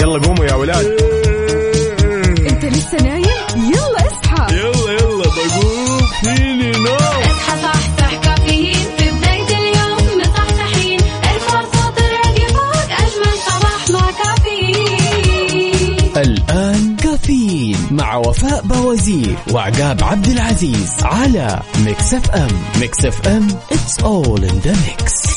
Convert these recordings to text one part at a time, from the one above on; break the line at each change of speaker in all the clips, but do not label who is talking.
يلا قوموا يا ولاد.
انت لسه نايم؟ يلا اصحى.
يلا يلا بقوم فيني نوم.
اصحى صحصح كافيين. في بداية اليوم مصحصحين ارفع صوت الراديو فوق أجمل صباح مع كافيين.
الآن كافيين مع وفاء باوزير وعقاب عبد العزيز على Mix FM. Mix FM it's all in the mix.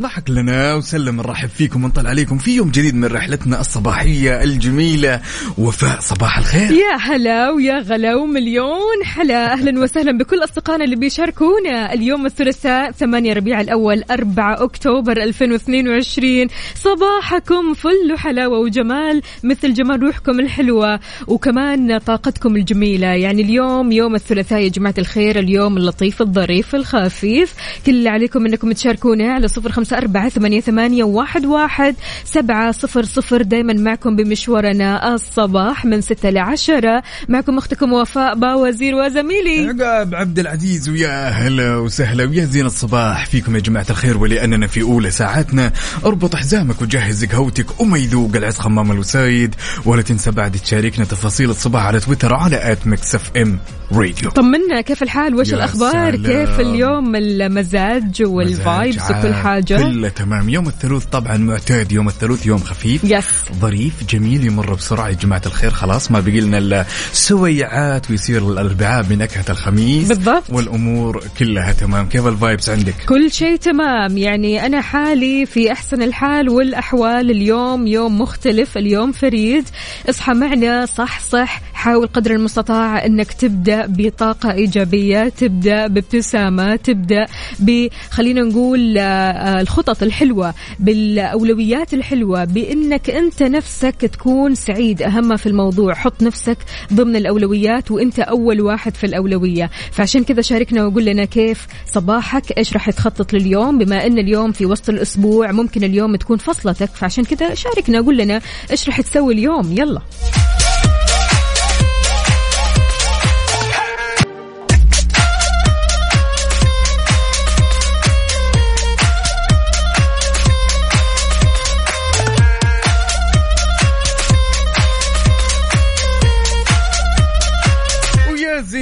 ضحك لنا وسلم نرحب فيكم ونطلع عليكم في يوم جديد من رحلتنا الصباحية الجميلة. وفاء صباح الخير.
يا هلا ويا غلا ومليون حلا. أهلا وسهلا بكل أصدقائنا اللي بيشاركونا اليوم الثلاثاء 8 ربيع الأول 4 أكتوبر 2022 صباحكم فل حلاوه وجمال مثل جمال روحكم الحلوة وكمان طاقتكم الجميلة. يعني اليوم يوم الثلاثاء يا جماعة الخير اليوم اللطيف الظريف الخفيف. كل اللي عليكم إنكم تشاركونا على صفر خمسة أربعة ثمانية, ثمانية واحد, واحد سبعة صفر صفر. دائما معكم بمشوارنا الصباح من ستة لعشرة. معكم أختكم وفاء باوزير وزميلي.
عقاب عبد العزيز ويا هلا وسهلا ويا زين الصباح. فيكم يا جماعة الخير ولأننا في أولى ساعاتنا أربط حزامك وجهز قهوتك وما يذوق العز خمام الوسايد. ولا تنسى بعد تشاركنا تفاصيل الصباح على تويتر على آت Mix FM راديو.
طمنا كيف الحال؟ وش
يا
الأخبار؟
سلام.
كيف اليوم؟ المزاج وال
vibes
وكل
عال.
حاجة
كله تمام. يوم الثلاث طبعا معتاد يوم الثلاث يوم خفيف.
yes
ظريف جميل يمر بسرعة يا جماعة الخير. خلاص ما بقي لنا إلا سويعات ويصير الأربعاء بنكهة الخميس.
بالضبط.
والأمور كلها تمام. كيف ال vibes عندك؟
كل شيء تمام. يعني أنا حالي في أحسن الحال والأحوال. اليوم يوم مختلف اليوم فريد. اصحى معنا صح صح. حاول قدر المستطاع أنك تبدأ بطاقة إيجابية تبدأ بابتسامة تبدأ ب خلينا نقول آه، آه، الخطط الحلوة بالأولويات الحلوة بأنك أنت نفسك تكون سعيد. أهم في الموضوع حط نفسك ضمن الأولويات وأنت أول واحد في الأولوية. فعشان كذا شاركنا وقول لنا كيف صباحك إيش راح تخطط لليوم؟ بما أن اليوم في وسط الأسبوع ممكن اليوم تكون فصلتك فعشان كذا شاركنا وقول لنا إيش راح تسوي اليوم. يلا.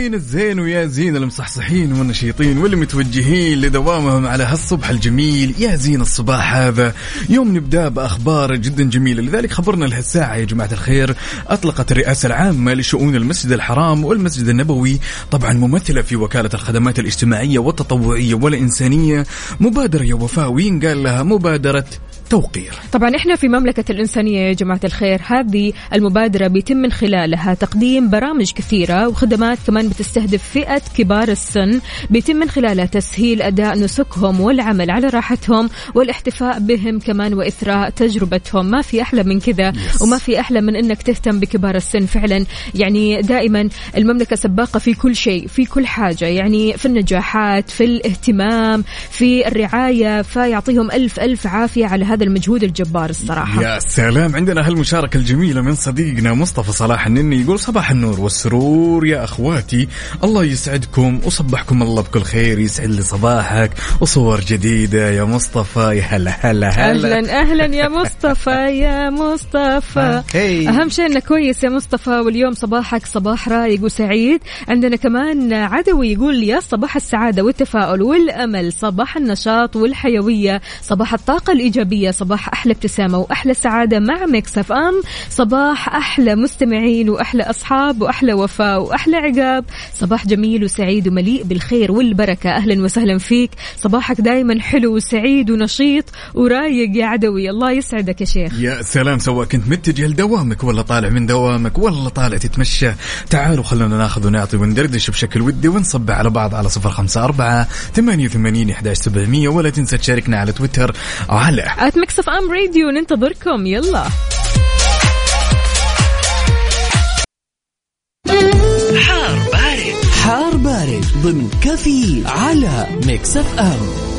زين الزين ويا زين المصحصحين والنشيطين واللي متوجهين لدوامهم على هالصبح الجميل. يا زين الصباح هذا. يوم نبدأ بأخبار جدا جميلة. لذلك خبرنا لهالساعه يا جماعة الخير. أطلقت الرئاسة العامة لشؤون المسجد الحرام والمسجد النبوي. طبعا ممثلة في وكالة الخدمات الاجتماعية والتطوعية والإنسانية. مبادرة يا وفاء. وين قال لها؟ مبادرة توقير
طبعا إحنا في مملكة الإنسانية يا جماعة الخير هذه المبادرة بيتم من خلالها تقديم برامج كثيرة وخدمات كمان بتستهدف فئة كبار السن. بيتم من خلالها تسهيل أداء نسكهم والعمل على راحتهم والاحتفاء بهم كمان وإثراء تجربتهم. ما في أحلى من كذا وما في أحلى من أنك تهتم بكبار السن فعلا. يعني دائما المملكة سباقة في كل شيء في كل حاجة. يعني في النجاحات في الاهتمام في الرعاية فيعطيهم ألف ألف عافية على هذا المجهود الجبار الصراحة.
يا سلام. عندنا هالمشاركة الجميلة من صديقنا مصطفى صلاح النني يقول صباح النور والسرور يا أخواتي. الله يسعدكم وصبحكم الله بكل خير يسعد لي صباحك وصور جديدة يا مصطفى. يا هلا هلا هلا.
أهلا أهلا يا مصطفى يا مصطفى. أهم شيء انك كويس يا مصطفى واليوم صباحك صباح رايق وسعيد. عندنا كمان عدوي يقول يا صباح السعادة والتفاؤل والأمل صباح النشاط والحيوية صباح الطاقة الإيجابية. صباح أحلى ابتسامة وأحلى سعادة مع Mix FM. صباح أحلى مستمعين وأحلى أصحاب وأحلى وفاء وأحلى عقاب. صباح جميل وسعيد ومليء بالخير والبركة. أهلا وسهلا فيك. صباحك دائما حلو وسعيد ونشيط ورايق يا عدوي. الله يسعدك يا شيخ.
يا سلام سواء كنت متجه لدوامك ولا طالع من دوامك ولا طالع تتمشى تعالوا خلونا ناخذ ونعطي وندردش بشكل ودي ونصب على بعض على صفر خمسة أربعة ثمانية وثمانين إحداش سبعمية ولا تنسى تشاركنا على تويتر. على
Mix FM Radio ننتظركم. يلا.
حار بارد. حار بارد ضمن كفي على Mix FM.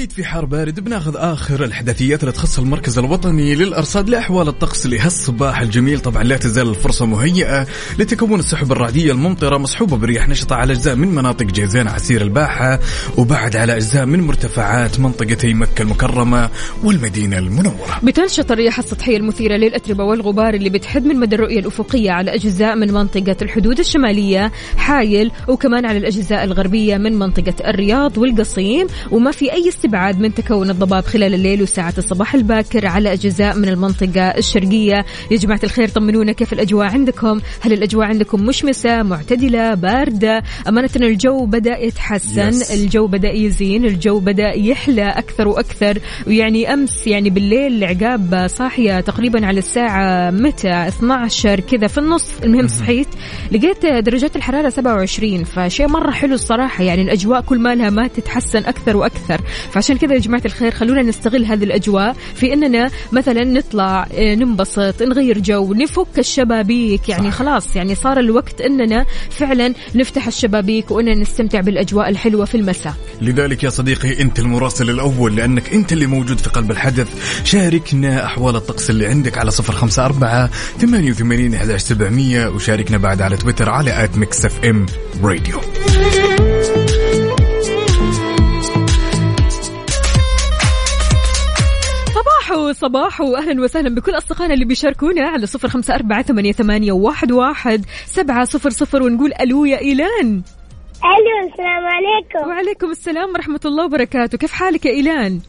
واكيد في حار بارد بناخذ آخر الاحداثيات اللي تخص المركز الوطني للأرصاد لأحوال الطقس لهالصباح الجميل. طبعا لا تزال الفرصة مهيئة لتكون السحب الرعدية الممطرة مصحوبه برياح نشطة على أجزاء من مناطق جيزان عسير الباحة وبعد على أجزاء من مرتفعات منطقتي مكه المكرمة والمدينة المنورة.
بتنشط الرياح السطحية المثيرة للأتربة والغبار اللي بتحد من مدى الرؤية الأفقية على أجزاء من منطقة الحدود الشمالية حايل وكمان على الأجزاء الغربية من منطقة الرياض والقصيم. وما في أي استبعاد من تكون الضباب خلال الليل وساعة الصباح الباكر على أجزاء من المنطقة الشرقية. يا جماعة الخير طمنونا كيف الأجواء عندكم؟ هل الأجواء عندكم مشمسة معتدلة باردة؟ أمانة الجو بدأ يتحسن
Yes.
الجو بدأ يزين الجو بدأ يحلى أكثر وأكثر. ويعني أمس يعني بالليل عقاب صاحية تقريبا على الساعة متى؟ 12 كذا في النص. المهم صحيت لقيت درجات الحرارة 27 فشيء مرة حلو الصراحة. يعني الأجواء كل ما لها ما تتحسن أكثر وأكثر. فعشان كذا يا جماعة الخير خلونا نستغل هذه الأجواء في أننا مثلا نطلع آه، ننبسط نغير جو نفك الشبابيك. يعني خلاص يعني صار الوقت أننا فعلا نفتح الشبابيك وأننا نستمتع بالأجواء الحلوة في المساء.
لذلك يا صديقي أنت المراسل الأول لأنك أنت اللي موجود في قلب الحدث. شاركنا أحوال الطقس اللي عندك على صفر خمسة أربعة ثمانية وثمانين أحد سبعمية وشاركنا بعد على تويتر على آت
صباحو أهلا وسهلا بكل أصدقائنا اللي بيشاركونا على صفر خمسة أربعة ثمانيه, ثمانية واحد, واحد. سبعة صفر صفر ونقول ألو يا إيلان.
ألو السلام عليكم.
وعليكم السلام ورحمة الله وبركاته. كيف حالك يا إيلان؟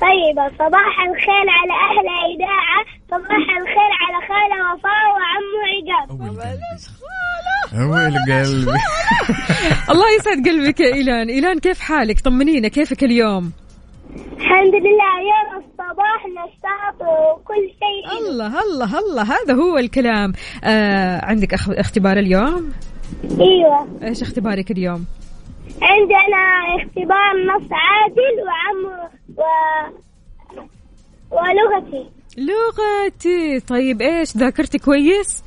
طيبة صباح الخير على أهل إذاعة صباح الخير على خالة وفاء وعمو عقاب.
ويل قلبي
الله يسعد قلبك يا إيلان. إيلان كيف حالك؟ طمنينا كيفك اليوم؟
الحمد لله يوم الصباح نشاط وكل شيء.
الله الله الله هذا هو الكلام. آه عندك أخ... اختبار اليوم؟
أيوة.
إيش اختبارك اليوم؟
عندنا اختبار نص عادل وعمو و... ولغتي.
لغتي. طيب إيش ذاكرتي كويس؟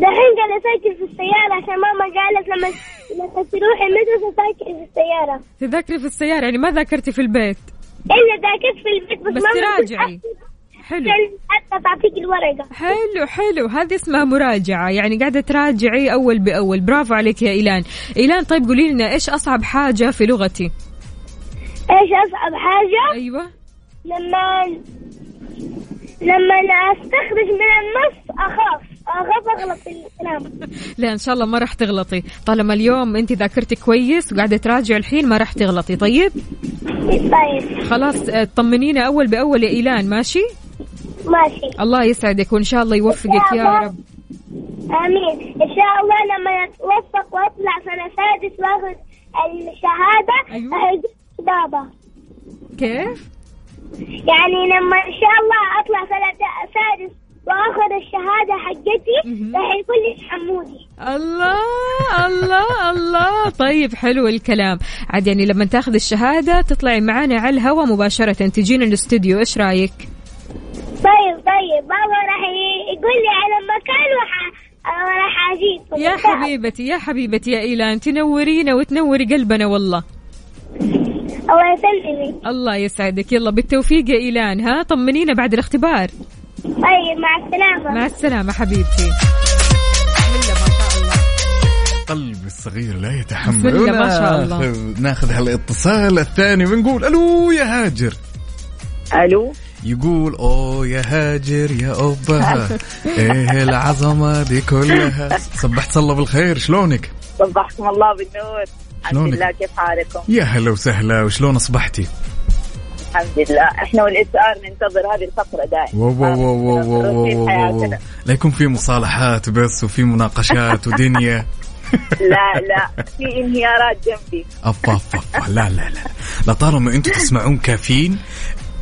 دحين قاعد أسجل في السيارة عشان ماما قالت لما لما تروحي المدرسة سجلي في السيارة.
تذاكري في السيارة يعني ما ذاكرتي في البيت؟
إلا ذاكرت في البيت بس,
بس
ماما
تراجعي. حلو.
حتى تعطيك الورقة.
حلو حلو. هذه اسمها مراجعة. يعني قاعدة تراجعي أول بأول. برافو عليك يا إيلان. إيلان طيب قولي لنا إيش أصعب حاجة في لغتي؟
إيش أصعب حاجة؟
أيوة.
لما لما أستخرج من النص أخاف. اخاف اغلط في الكلام
لا إن شاء الله ما راح تغلطي. طالما اليوم أنت ذاكرتي كويس وقاعدة تراجعي الحين ما راح تغلطي. طيب؟
طيب.
خلاص آه، طمنينا أول بأول يا إيلان. ماشي؟
ماشي.
الله يسعدك وإن شاء الله يوفقك يا رب.
آمين. إن شاء الله لما اتوفق واطلع سنه سادس وأخذ الشهادة.
أيوة.
بابا
كيف؟
يعني لما إن شاء الله أطلع سنه سادس وآخذ الشهادة حقتي. راح يقول لي حمودي
الله الله الله. طيب حلو الكلام. عاد يعني لما تاخذ الشهادة تطلعي معنا على الهواء مباشرة تجينا الاستوديو. إيش رأيك؟
طيب طيب. بابا راح يقول لي على مكان وح راح أجيكم.
يا حبيبتي يا حبيبتي يا إيلان. تنورينا وتنوري قلبنا والله.
الله يسلمك.
الله يسعدك. يلا بالتوفيق يا إيلان. ها طمنينا بعد الاختبار.
طيب مع السلامة
مع السلامة حبيبتي بسم الله ما شاء الله
قلبي الصغير لا يتحمل
بسم الله ما شاء الله.
ناخذ هالاتصال الثاني ونقول ألو يا هاجر
ألو
يقول أوه يا هاجر يا أوبا إيه العظمة دي كلها صبحت الله بالخير شلونك؟
صبحكم الله بالنور الحمد
شلونك؟
لله كيف حالكم؟
يا هلا وسهلا وشلون أصبحتي؟
الحمد لله. إحنا وال HR ننتظر هذه الفقرة دائما.
لا يكون في مصالحات بس وفي مناقشات ودنيا.
لا لا. في انهيارات جنبي.
أف أف أف لا لا لا. لطالما أنتم تسمعون كافيين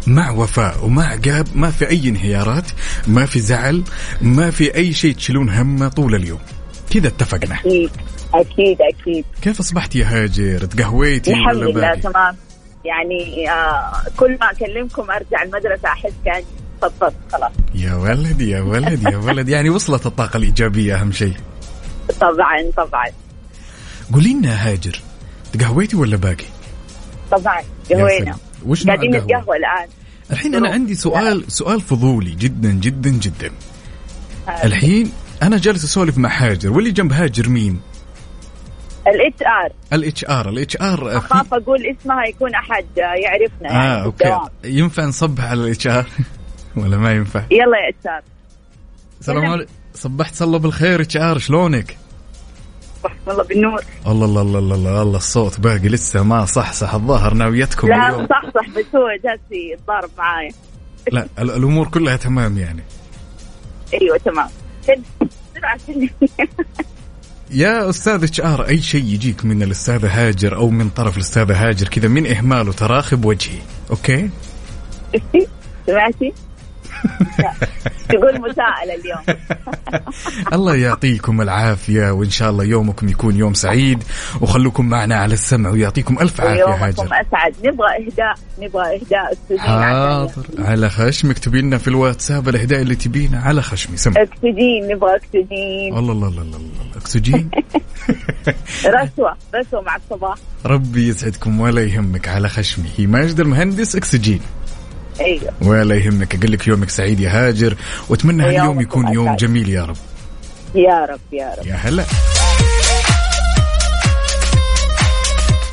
مع وفاء ومع عقاب ما في أي انهيارات ما في زعل ما في أي شيء تشيلون همه طول اليوم. كذا اتفقنا.
أكيد أكيد أكيد.
كيف أصبحت يا هاجر؟ تقهويتي
الحمد لله تمام. يعني آه كل ما أكلمكم أرجع المدرسة أحس كأني فضفضت خلاص.
يا ولد يا ولد يا ولد. يعني وصلت الطاقة الإيجابية أهم شيء.
طبعا طبعا.
قولي لنا هاجر تقهويتي ولا باقي؟
طبعا قهوينا.
وش
قاعدين نتقهوى الآن.
الحين أنا عندي سؤال سؤال فضولي جدا جدا جدا. الحين أنا جالس أسولف مع هاجر واللي جنب هاجر مين؟
الاتش آر.
الاتش آر. الاتش آر
أخاف أقول اسمها يكون أحد يعرفنا يعني
آه
في
okay.
الدوام.
ينفع نصبح على ال HR؟ ولا ما ينفع؟
يلا يا HR
السلام عليكم. صبحت الله بالخير HR شلونك؟
والله بالنور.
الله الله الله الله الله, الله الصوت باقي لسه ما صحصح الظاهر ناويتكم
لا
اليوم.
صح صح بس هو جالس يتضارب معايا.
لا ال- الأمور كلها تمام يعني.
أيوه تمام.
يا أستاذ HR أي شيء يجيك من الاستاذه هاجر أو من طرف الاستاذه هاجر كذا من اهماله تراخي بوجهي
okay سمعتي؟ تقول مساءلة اليوم
الله يعطيكم العافية وإن شاء الله يومكم يكون يوم سعيد وخلوكم معنا على السمع ويعطيكم عافية
ويومكم
هاجر.
أسعد. نبغى إهداء نبغى عشان-
حاضر. على خشمك تبي لنا في الواتساب الإهداء اللي تبينا. على خشمي سمع.
أكسجين نبغى أكسجين.
الله الله الله الله الله. أكسجين؟
رسوة رسوة مع الصباح.
ربي يسعدكم ولا يهمك. على خشمي هي ماجد المهندس أكسجين.
أيوه.
ولا يهمك. أقول لك يومك سعيد يا هاجر. وأتمنى هاليوم يكون يوم. جميل يا رب.
يا رب يا رب.
يا هلا.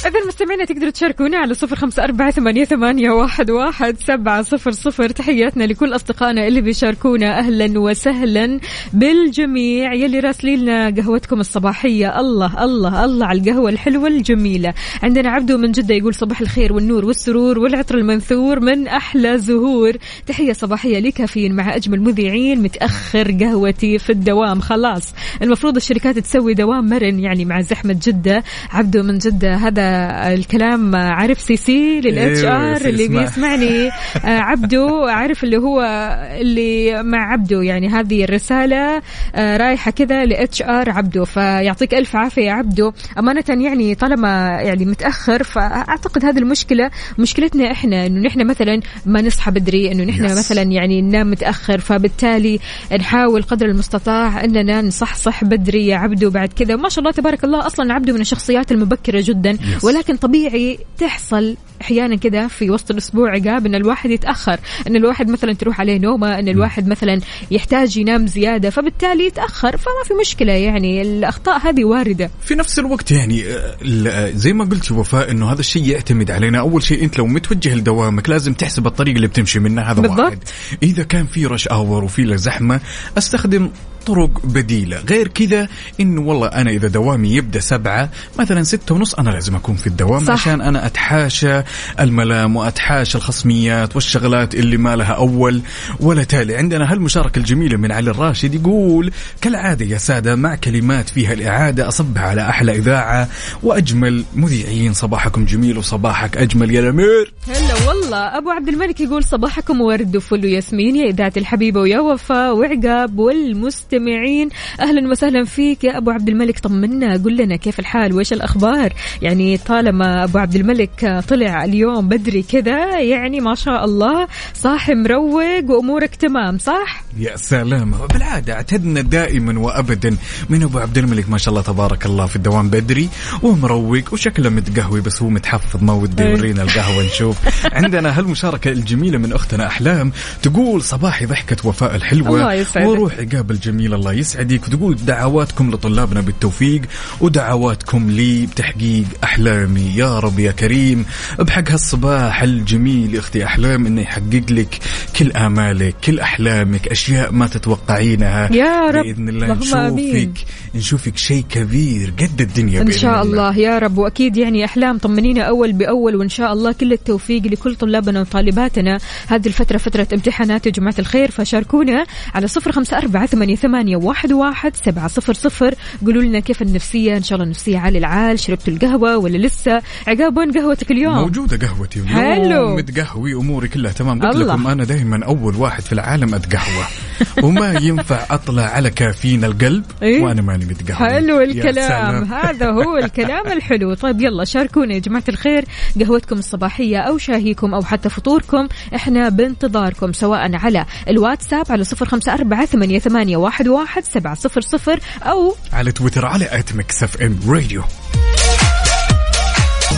إذا مستمعينا تقدروا تشاركونا على صفر خمسة أربعة ثمانية, ثمانية واحد, واحد سبعة صفر صفر. تحياتنا لكل أصدقائنا اللي بيشاركونا. أهلا وسهلا بالجميع. يلي راسلين لنا قهوتكم الصباحية. الله الله الله على القهوة الحلوة الجميلة. عندنا عبدو من جدة يقول صباح الخير والنور والسرور والعطر المنثور من أحلى زهور. تحية صباحية لكافيين مع أجمل مذيعين متأخر قهوتي في الدوام. خلاص المفروض الشركات تسوي دوام مرن يعني مع زحمة جدة. عبدو من جدة هذا الكلام عارف سي سي للاتش
إيوه، آر
اللي. بيسمعني آه، عبدو عارف اللي هو اللي مع عبدو يعني هذه الرسالة آه، رايحة كذا لاتش آر عبدو فيعطيك ألف عافية يا عبدو أمانة يعني طالما يعني متأخر فأعتقد هذه المشكلة مشكلتنا إحنا إنه نحن مثلا ما نصحى بدري إنه نحن
Yes.
مثلا يعني ننام متأخر فبالتالي نحاول قدر المستطاع إننا نصحصح بدري يا عبدو بعد كذا ما شاء الله تبارك الله أصلا عبدو من الشخصيات المبكرة جدا
Yes.
ولكن طبيعي تحصل أحيانا كذا في وسط الأسبوع عقاب إن الواحد يتأخر إن الواحد مثلا تروح عليه نومة إن الواحد مثلا يحتاج ينام زيادة فبالتالي يتأخر فما في مشكلة يعني. الأخطاء هذه واردة.
في نفس الوقت يعني آه، ال- زي ما قلت وفاء إنه هذا الشيء يعتمد علينا. أول شيء أنت لو متوجه لدوامك لازم تحسب الطريق اللي بتمشي منها هذا
بالضبط.
واحد. إذا كان في رش آور وفي زحمة أستخدم طرق بديلة. غير كذا إنه والله أنا إذا دوامي يبدأ سبعة مثلا ستة ونص أنا لازم أكون في الدوام
صح.
عشان أنا أتحاشى الملام وأتحاشى الخصميات والشغلات اللي ما لها أول ولا تالي. عندنا هالمشاركة الجميلة من علي الراشد يقول كالعادة يا سادة مع كلمات فيها الإعادة أصبح على أحلى إذاعة وأجمل مذيعين. صباحكم جميل وصباحك أجمل يا الأمير.
هلا والله. أبو عبد الملك يقول صباحكم ورد وفل وياسمين يا إذاعة الحبيبة ويا وفاء وعقاب والمستمعين. أهلا وسهلا فيك يا أبو عبد الملك. طمنا. قل لنا كيف الحال؟ وإيش الأخبار؟ يعني طالما أبو عبد الملك طلع اليوم بدري كذا يعني ما شاء الله صاحي مروق وأمورك تمام صح؟
يا سلام بالعادة اعتدنا دائما وأبدا. من أبو عبد الملك ما شاء الله تبارك الله في الدوام بدري ومروق وشكله متقهوي بس هو متحفظ ما ودي
إيه.
يورينا القهوة نشوف. عندنا هالمشاركة الجميلة من أختنا أحلام تقول صباحي ضحكة وفاء الحلوة.
الله يسعدك.
وروح عقاب الجميل الله يسعدك. وتقول دعواتكم لطلابنا بالتوفيق ودعواتكم لي بتحقيق أحلامي. يا رب يا كريم بحق هالصباح الجميل. يا أختي أحلام إنه يحقق لك كل آمالك كل أحلامك أشياء ما تتوقعينها.
يا رب.
بإذن الله
اللهم آمين.
نشوفك نشوفك شيء كبير. قد الدنيا إن
شاء الله. يا رب. وأكيد يعني أحلام طمنينا أول بأول وإن شاء الله كل التوفيق لكل طلابنا وطالباتنا. هذه الفترة فترة امتحانات يا جماعة الخير فشاركونا على صفر خمسة أربعة ثمانية, ثمانية واحد, واحد سبعة صفر صفر. قولوا لنا كيف النفسية إن شاء الله النفسية عالي العال. شربتوا القهوة ولا لسه عقاب وين قهوتك اليوم.
موجودة قهوتي اليوم.
حلو.
متقهوي أموري كلها تمام. قلت
الله.
لكم أنا دائما أول واحد في العالم أتقهوى. وما ينفع أطلع على كافيين القلب
إيه؟
وأنا ماني متقهوي.
حلو الكلام. هذا هو الكلام الحلو. طيب يلا شاركونا يا جماعة الخير. قهوتكم الصباحية أو شاهيكم أو حتى فطوركم إحنا بانتظاركم سواء على الواتساب على صفر خمسة أربعة ثمانية, ثمانية واحد, واحد سبعة صفر صفر أو
على تويتر على at Mix FM Radio.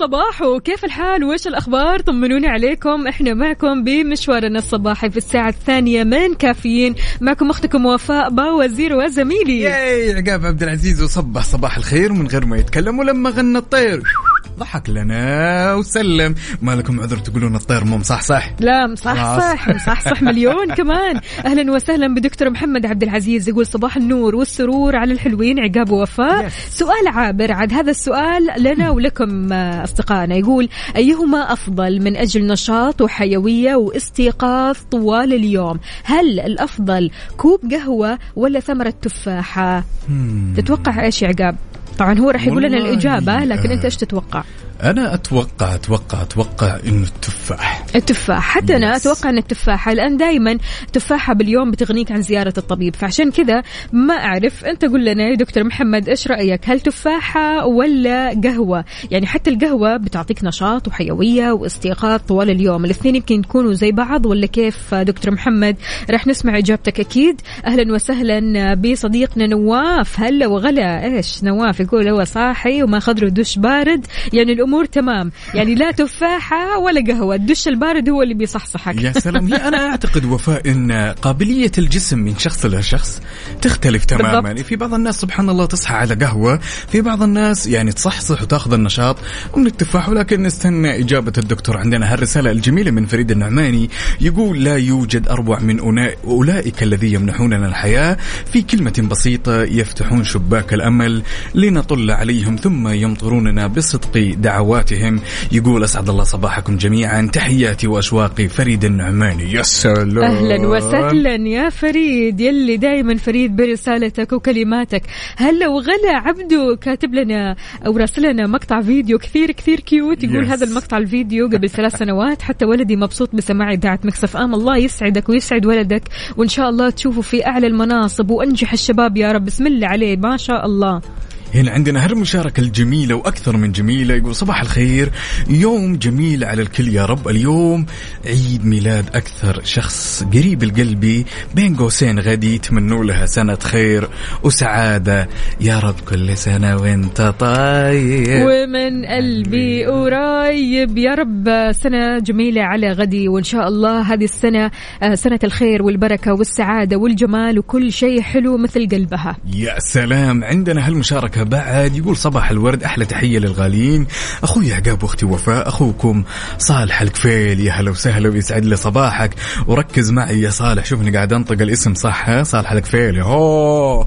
صباحو صباحو كيف الحال؟ وش الأخبار؟ طمنوني عليكم. إحنا معكم بمشوارنا الصباحي في الساعة الثانية من كافيين. معكم أختكم وفاء باوزير وزميلي.
ياي عقاب عبد العزيز وصبح صباح الخير من غير ما يتكلم ولما غنى الطير. ضحك لنا وسلم. ما لكم عذر تقولون الطير مو مصحصح؟
لا مصحصح مصحصح مليون كمان. أهلا وسهلا بدكتور محمد عبد العزيز يقول صباح النور والسرور على الحلوين عقاب ووفاء. سؤال عابر عاد هذا السؤال لنا ولكم آه، أصدقائنا. يقول أيهما أفضل من أجل نشاط وحيوية واستيقاظ طوال اليوم؟ هل الأفضل كوب قهوة ولا ثمرة تفاحة؟ تتوقع إيش يا عقاب؟ طبعا هو راح يقول لنا الإجابة لكن أنت
آه.
إيش تتوقع
أنا أتوقع أتوقع أتوقع إنه التفاح.
التفاح. حتى
أنا.
أتوقع إن التفاحه لأن دائما تفاحة باليوم بتغنيك عن زيارة الطبيب. فعشان كذا ما أعرف أنت قول لنا يا دكتور محمد إيش رأيك؟ هل تفاحة ولا قهوة؟ يعني حتى القهوة بتعطيك نشاط وحيوية واستيقاظ طوال اليوم. الاثنين يمكن يكونوا زي بعض ولا كيف دكتور محمد؟ راح نسمع إجابتك أكيد. أهلا وسهلا بصديقنا نواف. هلا وغلا. إيش نواف يقول؟ هو صاحي وما اخذ له دش بارد. يعني الأمور تمام. يعني لا تفاحة ولا قهوة. الدش البارد هو اللي بيصحصحك.
يا سلام. لا أنا أعتقد وفاء إن قابلية الجسم من شخص إلى شخص تختلف تماما.
بالضبط.
في بعض الناس سبحان الله تصحى على قهوة. في بعض الناس يعني تصحصح وتأخذ النشاط من التفاح. ولكن نستنى إجابة الدكتور عندنا. هالرسالة الجميلة من فريد النعماني يقول لا يوجد أروع من أولئك الذي يمنحوننا الحياة في كلمة بسيطة يفتحون شباك الأمل لنطل عليهم ثم يمطروننا بصدق دعواتهم. يقول أسعد الله صباحكم جميعا. تحياتي واشواقي فريد النعماني. يا سلام
أهلا وسهلا يا فريد. يلي دائما فريد برسالتك وكلماتك. هلا وغلا عبدو كاتب لنا أو راسل لنا مقطع فيديو كثير كثير cute يقول
Yes.
هذا المقطع الفيديو قبل ثلاث سنوات حتى ولدي مبسوط بسماع إذاعة Mix FM. الله يسعدك ويسعد ولدك. وإن شاء الله تشوفه في أعلى المناصب. وأنجح الشباب يا رب. بسم الله عليه. ما شاء الله.
هنا عندنا هالمشاركة الجميلة وأكثر من جميلة. يقول صباح الخير. يوم جميل على الكل يا رب. اليوم عيد ميلاد أكثر شخص قريب لقلبي بين قوسين غدي تمنوا لها سنة خير وسعادة. يا رب كل سنة وانت طيب.
ومن قلبي قريب. يا رب سنة جميلة على غدي. وإن شاء الله هذه السنة آه، سنة الخير والبركة والسعادة والجمال وكل شيء حلو مثل قلبها.
يا سلام. عندنا هالمشاركة بعد. يقول صباح الورد أحلى تحية للغاليين. أخوي عقاب وأختي وفاء أخوكم صالح الكفيل. يا هلا وسهلا ويسعد لي صباحك. وركز معي يا صالح. شوفني قاعد أنطق الاسم صح؟ ها؟ صالح الكفيل. هو.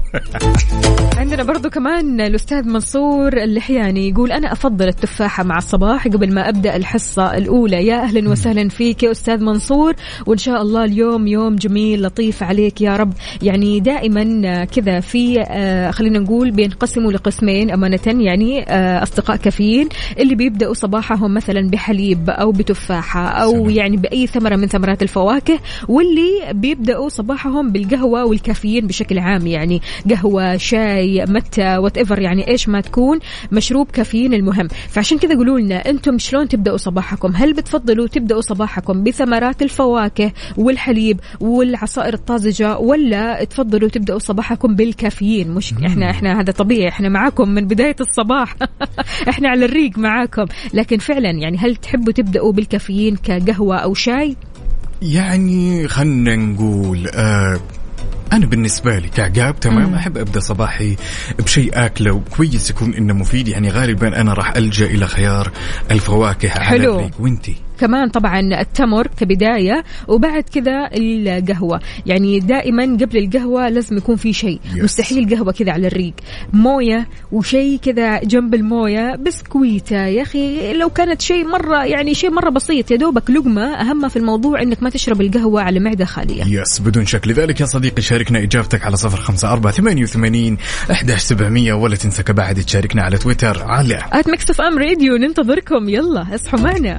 عندنا برضو كمان الأستاذ منصور اللحياني يقول أنا أفضل التفاحة مع الصباح قبل ما أبدأ الحصة الأولى. يا أهلا وسهلا فيك يا أستاذ منصور. وإن شاء الله اليوم يوم جميل لطيف عليك يا رب. يعني دائما كذا في آه، خلينا نقول بينقسموا لقسمين أمانة يعني آه، أصدقاء كافيين اللي بيبدأوا صباحهم مثلا بحليب أو بتفاحة أو
سلام.
يعني بأي ثمرة من ثمرات الفواكه واللي بيبدأوا صباحهم بالقهوة والكافيين بشكل عام يعني قهوة شاي متى وات ايفر يعني إيش ما تكون مشروب كافيين المهم. فعشان كذا قولوا لنا أنتم شلون تبدأوا صباحكم؟ هل بتفضلوا تبدأوا صباحكم بثمرات الفواكه والحليب والعصائر الطازجة ولا تفضلوا تبدأوا صباحكم بالكافيين؟ مش إحنا إحنا هذا طبيعي إحنا معاكم من بداية الصباح. إحنا على الريق معاكم. لكن فعلا يعني هل تحبوا تبدأوا بالكافيين كقهوة أو شاي؟
يعني خلنا نقول آه أنا بالنسبة لي كعقاب تمام أحب أبدأ صباحي بشيء أكلة وكويس يكون إنه مفيد. يعني غالبا أنا راح ألجأ إلى خيار الفواكه على
حلو.
الريق. وأنتي؟
كمان طبعا التمر كبداية وبعد كذا القهوة. يعني دائما قبل القهوة لازم يكون في شيء.
Yes.
مستحيل قهوة كذا على الريق. موية وشيء كذا جنب الموية بسكويتة. يا أخي لو كانت شيء مرة يعني شيء مرة بسيط يا دوبك لقمة. أهم في الموضوع إنك ما تشرب القهوة على معدة خالية.
yes بدون شك. لذلك يا صديقي شاركنا إجابتك على صفر خمسة أربعة ثمانية وثمانين أحداش سبعمية. ولا تنسى بعد تشاركنا على تويتر على
at Mix FM Radio ننتظركم. يلا اصحوا معنا.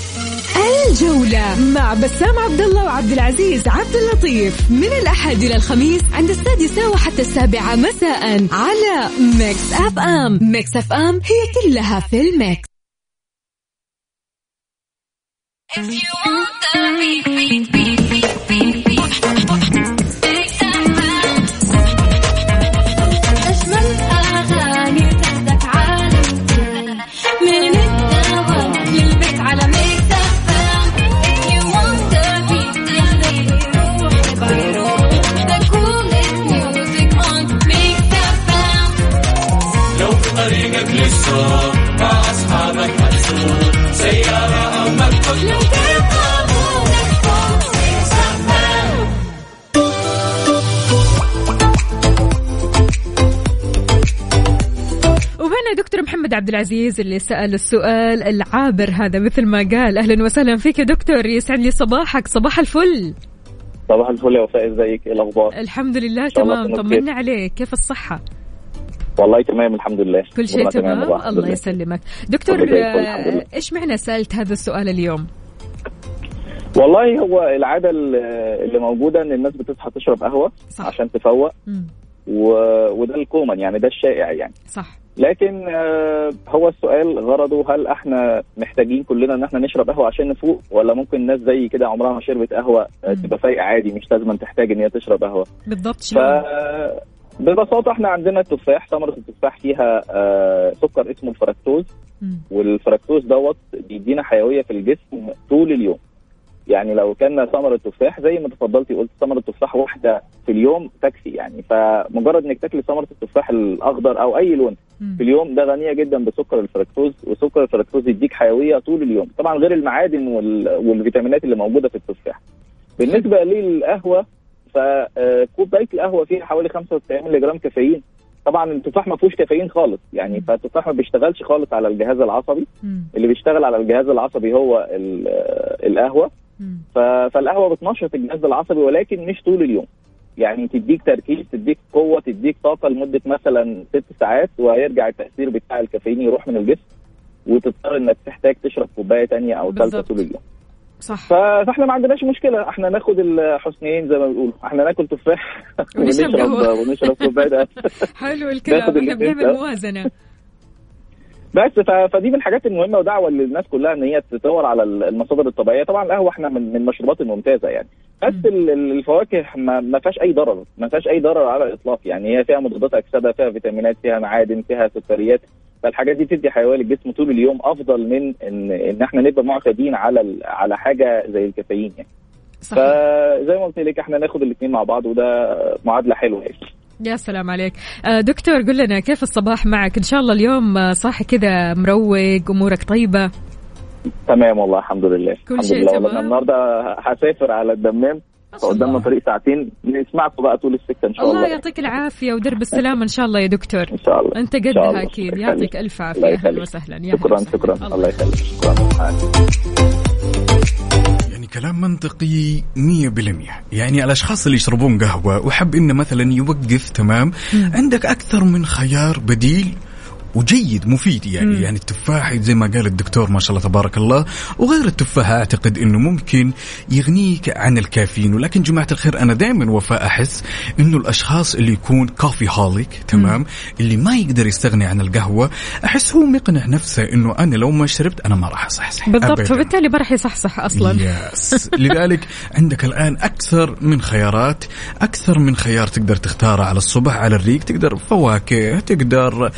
الجولة مع بسام عبد الله وعبد العزيز عبد اللطيف. من الأحد إلى الخميس عند السادسة وحتى السابعة مساء على Mix FM. Mix FM هي كلها في ال mix. أجمل عبد العزيز اللي سأل السؤال العابر هذا مثل ما قال. أهلا وسهلا فيك يا دكتور. يسعد لي صباحك. صباح الفل.
صباح الفل يا وفاء. إزيك؟ إيه الأخبار؟
الحمد لله تمام. طمنا عليك. كيف الصحة؟
والله تمام الحمد لله.
كل شيء تمام؟
الحمد
الله
لله.
يسلمك. دكتور إيش معنى سألت هذا السؤال اليوم؟
والله هو العادة اللي موجودة إن الناس بتصحى تشرب قهوة
صح.
عشان تفوق.
مم.
و... وده الكومن يعني ده الشائع يعني.
صح.
لكن آه، هو السؤال غرضه هل إحنا محتاجين كلنا ان إحنا نشرب قهوة عشان نفوق ولا ممكن ناس زي كده عمرها ما شربت قهوة آه،. تبقى فايقة عادي مش لازم تحتاج إن هي تشرب قهوة.
بالضبط
ف ببساطة إحنا عندنا التفاح ثمرة التفاح فيها آه، سكر اسمه الفركتوز. والفركتوز دوت بيدينا حيوية في الجسم طول اليوم. يعني لو كان ثمره تفاح زي ما تفضلتي قلت ثمره تفاح واحدة في اليوم تكفي يعني. فمجرد إنك تاكلي ثمرة التفاح الأخضر أو أي لون. في اليوم ده غنية جدا بسكر الفركتوز وسكر الفركتوز يديك حيوية طول اليوم. طبعا غير المعادن وال- والفيتامينات اللي موجودة في التفاح. بالنسبة للقهوة فكوباية القهوة فيها حوالي 95 مللي جرام كافيين. طبعا التفاح ما فيهوش كافيين خالص يعني. فالتفاح ما بيشتغلش خالص على الجهاز العصبي.
مم.
اللي بيشتغل على الجهاز العصبي هو ال- القهوة. فالقهوة بتنشط الجهاز العصبي ولكن مش طول اليوم يعني تديك تركيز تديك قوة تديك طاقة لمدة مثلا ست ساعات وهيرجع التأثير بتاع الكافيين يروح من الجسم وتضطر إنك تحتاج تشرب كوباية تانية أو ثالثه. طول اليوم
صح
فإحنا ما عندناش مشكلة إحنا ناخد الحسنين زي ما بيقولوا إحنا ناكل تفاح
ونشرب.
ونشرب كوباية.
حلو الكلام
إحنا
بنعمل
سوا. بس فدي من الحاجات المهمة ودعوة للناس كلها إن هي تدور على ال- المصادر الطبيعية. طبعا القهوة إحنا من من المشروبات الممتازه يعني. بس الفواكه ما ما فيهاش أي ضرر. ما فيهاش أي ضرر على الإطلاق يعني. هي فيها مضادات أكسدة فيها فيتامينات فيها معادن فيها سكريات. فالحاجات دي بتدي حيوية للجسم طول اليوم أفضل من ان إن إحنا نبقى معتادين على على حاجة زي الكافيين يعني.
صح
فزي ما قلت لك إحنا ناخد الاثنين مع بعض وده معادلة حلوة يعني.
يا سلام عليك. آه، دكتور قل لنا كيف الصباح معك؟ إن شاء الله اليوم آه، صاحي كذا مروق أمورك طيبة؟
تمام والله الحمد لله.
كل
الحمد
شيء
لله.
تمام؟
النهارده هسافر على الدمام. فقدامنا طريق ساعتين. نسمعكم بقى طول السكة إن شاء الله
الله. يعطيك العافية ودرب السلامه إن شاء الله يا دكتور.
إن شاء الله. أنت
قدها.
أكيد.
يعطيك. ألف عافية.
أهلا.
وسهلا. يا
شكرا شكرا. الله يخليك. شكرا.
يعني كلام منطقي 100% يعني الأشخاص اللي يشربون قهوة وحب انه مثلا يوقف تمام؟ عندك أكثر من خيار بديل؟ وجيد مفيد يعني.
مم.
يعني التفاح زي ما قال الدكتور ما شاء الله تبارك الله وغير التفاح أعتقد إنه ممكن يغنيك عن الكافيين. ولكن جماعة الخير أنا دائما وفاء أحس إنه الأشخاص اللي يكون كافي هوليك تمام؟ اللي ما يقدر يستغني عن القهوة احس هو مقنع نفسه إنه أنا لو ما شربت أنا ما راح أصحصح.
بالضبط
أبداً.
فبالتالي ما راح يصحصح أصلا.
يس لذلك عندك الآن أكثر من خيارات أكثر من خيار تقدر تختاره على الصبح على الريق تقدر فواكه تقدر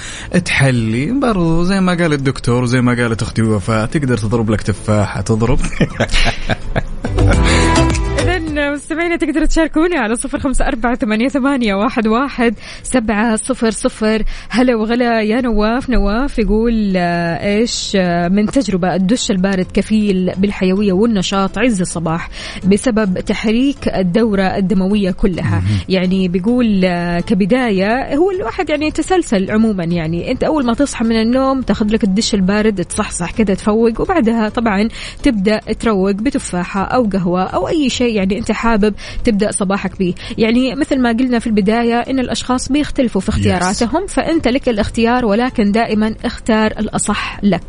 تحلي برضو زي ما قال الدكتور وزي ما قالت أختي وفاء تقدر تضرب لك تفاحة تضرب.
مستمعينا تقدروا تشاركوني على صفر خمسة أربعة ثمانية, ثمانية واحد, واحد سبعة صفر صفر. هلا وغلا يا نواف. نواف يقول آه، إيش آه، من تجربة الدش البارد كفيل بالحيوية والنشاط عز الصباح بسبب تحريك الدورة الدموية كلها. يعني بيقول آه، كبداية هو الواحد يعني يتسلسل عموما. يعني أنت أول ما تصحى من النوم تاخذ لك الدش البارد تصحصح كده تفوق وبعدها طبعا تبدأ تروق بتفاحة أو قهوة أو أي شيء يعني أنت حابب تبدأ صباحك به يعني مثل ما قلنا في البداية إن الأشخاص بيختلفوا في اختياراتهم فأنت لك الاختيار ولكن دائما اختار الأصح لك.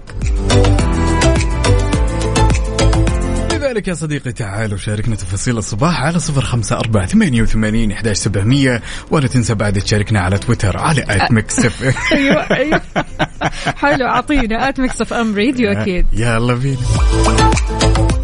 لذلك يا صديقي تعال وشاركنا تفاصيل الصباح على صفر خمسة أربعة ثمانية وثمانين إحداش سبعمية. ولا تنسى بعد تشاركنا على تويتر على at Mix FM
أيوة أيوة. حلو أعطينا at Mix FM Radio أكيد
يلا بينا.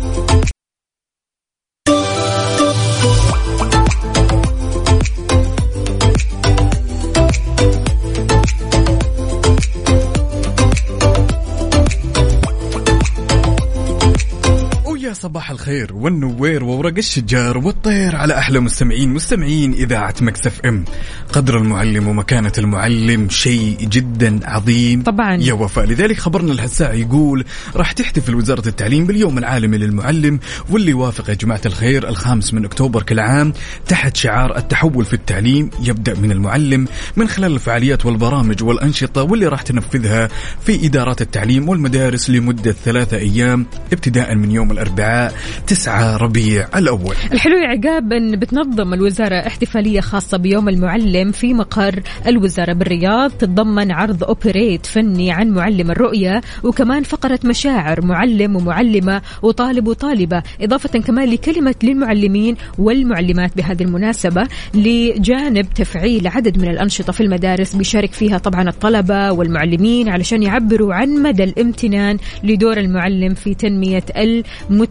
ويا صباح الخير والنوير وورق الشجار والطير على أحلى مستمعين مستمعين إذاعة مكسف إم. قدر المعلم ومكانة المعلم شيء جدا عظيم.
طبعاً.
يا وفاء. لذلك خبرنا الهساع يقول راح تحتفل وزارة التعليم باليوم العالمي للمعلم واللي يوافق يا جماعة الخير الخامس من أكتوبر كل عام تحت شعار التحول في التعليم يبدأ من المعلم من خلال الفعاليات والبرامج والأنشطة واللي راح تنفذها في إدارات التعليم والمدارس لمدة ثلاثة أيام ابتداء من يوم الاربعاء 9 ربيع الأول.
الحلو يا عقاب إن بتنظم الوزارة احتفالية خاصة بيوم المعلم في مقر الوزارة بالرياض. تتضمن عرض أوبريت فني عن معلم الرؤية وكمان فقرة مشاعر معلم ومعلمة وطالب وطالبة إضافة كمان لكلمة للمعلمين والمعلمات بهذه المناسبة لجانب تفعيل عدد من الأنشطة في المدارس. بيشارك فيها طبعا الطلبة والمعلمين علشان يعبروا عن مدى الامتنان لدور المعلم في تنمية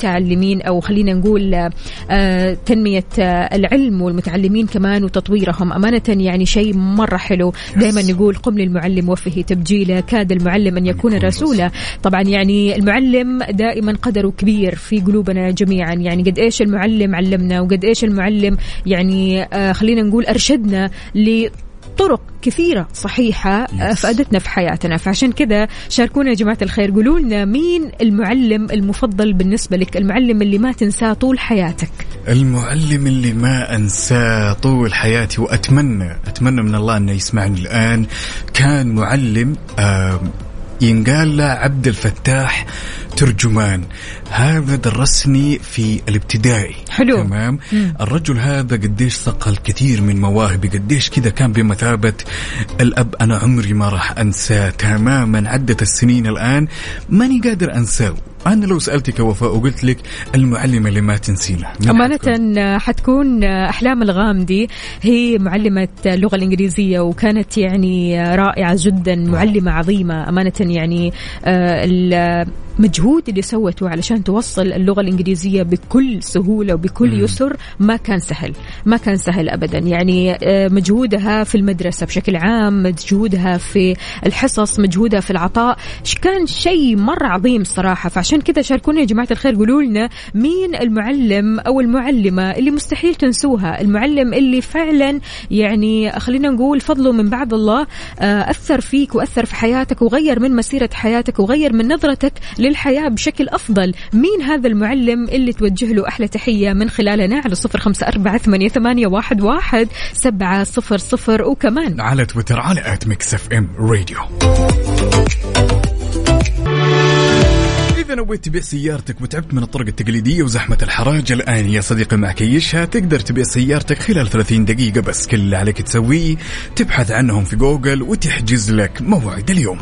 المتعلمين أو خلينا نقول آه، تنمية آه، العلم والمتعلمين كمان وتطويرهم. أمانة يعني شيء مرة حلو. دائما نقول قم للمعلم وفه تبجيله كاد المعلم أن يكون رسولا. طبعا يعني المعلم دائما قدره كبير في قلوبنا جميعا. يعني قد إيش المعلم علمنا وقد إيش المعلم يعني آه، خلينا نقول أرشدنا ل طرق كثيرة صحيحة آه، فادتنا في حياتنا. فعشان كذا شاركونا يا جماعة الخير قولوا لنا مين المعلم المفضل بالنسبة لك المعلم اللي ما تنساه طول حياتك؟
المعلم اللي ما أنساه طول حياتي وأتمنى أتمنى من الله انه يسمعني الآن كان معلم آه ينقال له عبد الفتاح ترجمان. هذا درسني في الابتدائي.
حلو.
تمام؟ الرجل هذا قديش صقل كثير من مواهبي قديش كذا كان بمثابة الأب أنا عمري ما راح أنساه. تماما عدت السنين الآن ماني قادر أنساه. أنا لو سألتك وفاء وقلت لك المعلم اللي ما تنسينه مين
أمانة
حتكون؟
آه، آه، أحلام الغامدي هي معلمة اللغة الإنجليزية وكانت يعني آه، رائعة جدا معلمة عظيمة أمانة يعني المجهود اللي سوته علشان توصل اللغة الإنجليزية بكل سهولة وبكل يسر ما كان سهل ما كان سهل أبدا. يعني آه، مجهودها في المدرسة بشكل عام مجهودها في الحصص مجهودها في العطاء كان شيء مرة عظيم صراحة. فعشان كذا شاركونا يا جماعة الخير قولوا لنا مين المعلم أو المعلمة اللي مستحيل تنسوها المعلم اللي فعلا يعني خلينا نقول فضله من بعد الله آه، أثر فيك وأثر في حياتك وغير من مسيرة حياتك وغير من نظرتك للحياة بشكل أفضل. مين هذا المعلم اللي توجه له أحلى تحية من خلالنا على صفر خمسة أربعة ثمانية, ثمانية واحد, واحد سبعة صفر صفر وكمان.
على تويتر على at Mix FM Radio. إذا نويت تبيع سيارتك وتعبت من الطرق التقليدية وزحمة الحراج الآن يا صديقي مع كيشها تقدر تبيع سيارتك خلال 30 دقيقة بس. كل اللي عليك تسويه تبحث عنهم في جوجل وتحجز لك موعد اليوم.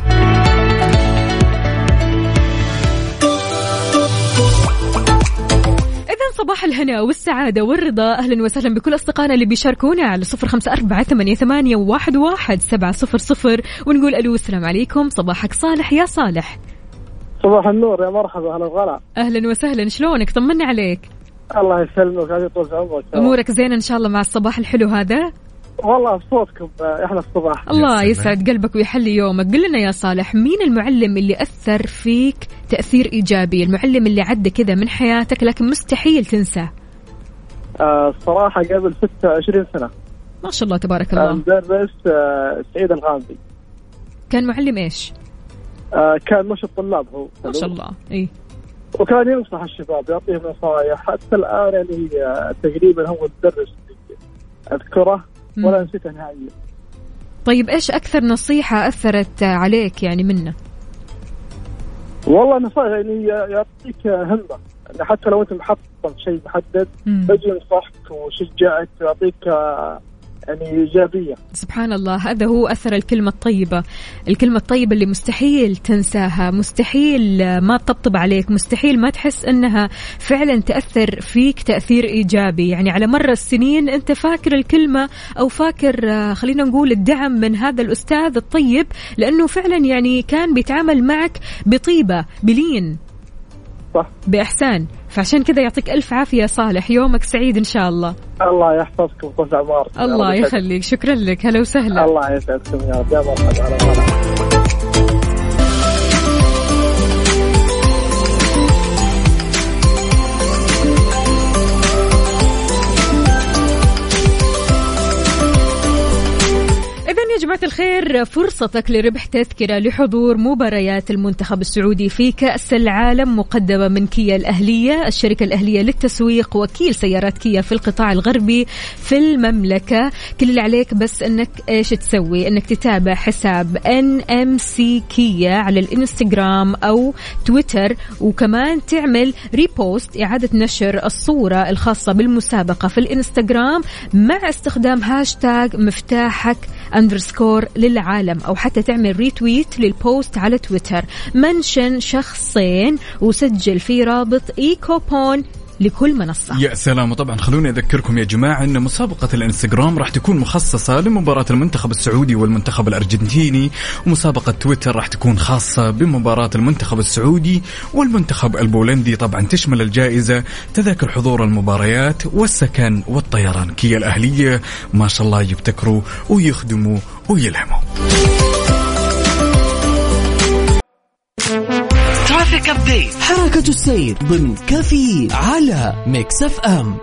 صباح الهنا والسعادة والرضا. أهلا وسهلا بكل أصدقائنا اللي بيشاركونا على صفر خمسة أربعة ثمانية, ثمانية واحد, واحد سبعة صفر صفر. ونقول ألو السلام عليكم. صباحك صالح يا صالح.
صباح النور يا مرحبا أهلا وغلا.
أهلا وسهلا. شلونك؟ طمنا عليك.
الله يسلمك هذه طول عمرك.
أمورك زينة إن شاء الله مع الصباح الحلو هذا.
والله صوتكم آه، أحلى الصباح.
الله. يسعد قلبك ويحلي يومك. قل لنا يا صالح مين المعلم اللي أثر فيك تأثير إيجابي؟ المعلم اللي عدى كذا من حياتك لكن مستحيل تنساه.
آه الصراحه قبل 26 سنة.
ما شاء الله تبارك الله.
مدرس آه سعيد الغامدي
كان معلم إيش؟
آه كان مش الطلاب هو.
ما شاء الله. إيه.
وكان ينصح الشباب يعطيهم نصائح حتى الآن يعني آه تقريبا هو المدرس اللي أذكره. ولا نسيته نهائيا.
طيب إيش أكثر نصيحة أثرت عليك يعني منه؟
والله نصائح يعني يعطيك همة. يعني حتى لو أنت محطم شيء محدد. يجي ينصحك ويشجعك ويعطيك يعني ايجابيه
سبحان الله هذا هو أثر الكلمة الطيبة. الكلمة الطيبة اللي مستحيل تنساها مستحيل ما تطبطب عليك مستحيل ما تحس أنها فعلا تأثر فيك تأثير إيجابي. يعني على مر السنين أنت فاكر الكلمة أو فاكر آه، خلينا نقول الدعم من هذا الأستاذ الطيب لأنه فعلا يعني كان بيتعامل معك بطيبة بلين.
صح
بإحسان. فعشان كذا يعطيك ألف عافية يا صالح. يومك سعيد إن شاء الله.
الله يحفظكم وطول اعماركم
الله. يخليك. شكرا لك. هلا وسهلا.
الله يسعدكم يا رب. يا مرحبا.
جماعة الخير فرصتك لربح تذكرة لحضور مباريات المنتخب السعودي في كأس العالم مقدمة من كيا الأهلية الشركة الأهلية للتسويق وكيل سيارات كيا في القطاع الغربي في المملكة. كل اللي عليك بس أنك إيش تسوي؟ أنك تتابع حساب NMC كيا على الإنستغرام أو تويتر وكمان تعمل ريبوست إعادة نشر الصورة الخاصة بالمسابقة في الإنستغرام مع استخدام هاشتاج مفتاحك underscore للعالم أو حتى تعمل retweet لل post على تويتر. mention شخصين وسجل في رابط إيكوبون لكل منصة.
يا سلام. وطبعا خلوني أذكركم يا جماعة إن مسابقة الإنستغرام راح تكون مخصصة لمباراة المنتخب السعودي والمنتخب الأرجنتيني ومسابقة تويتر راح تكون خاصة بمباراة المنتخب السعودي والمنتخب البولندي. طبعا تشمل الجائزة تذاكر حضور المباريات والسكن والطيران. كيا الأهلية ما شاء الله يبتكروا ويخدموا ويلهموا.
traffic update حركة السير ضمن كافيين على Mix FM.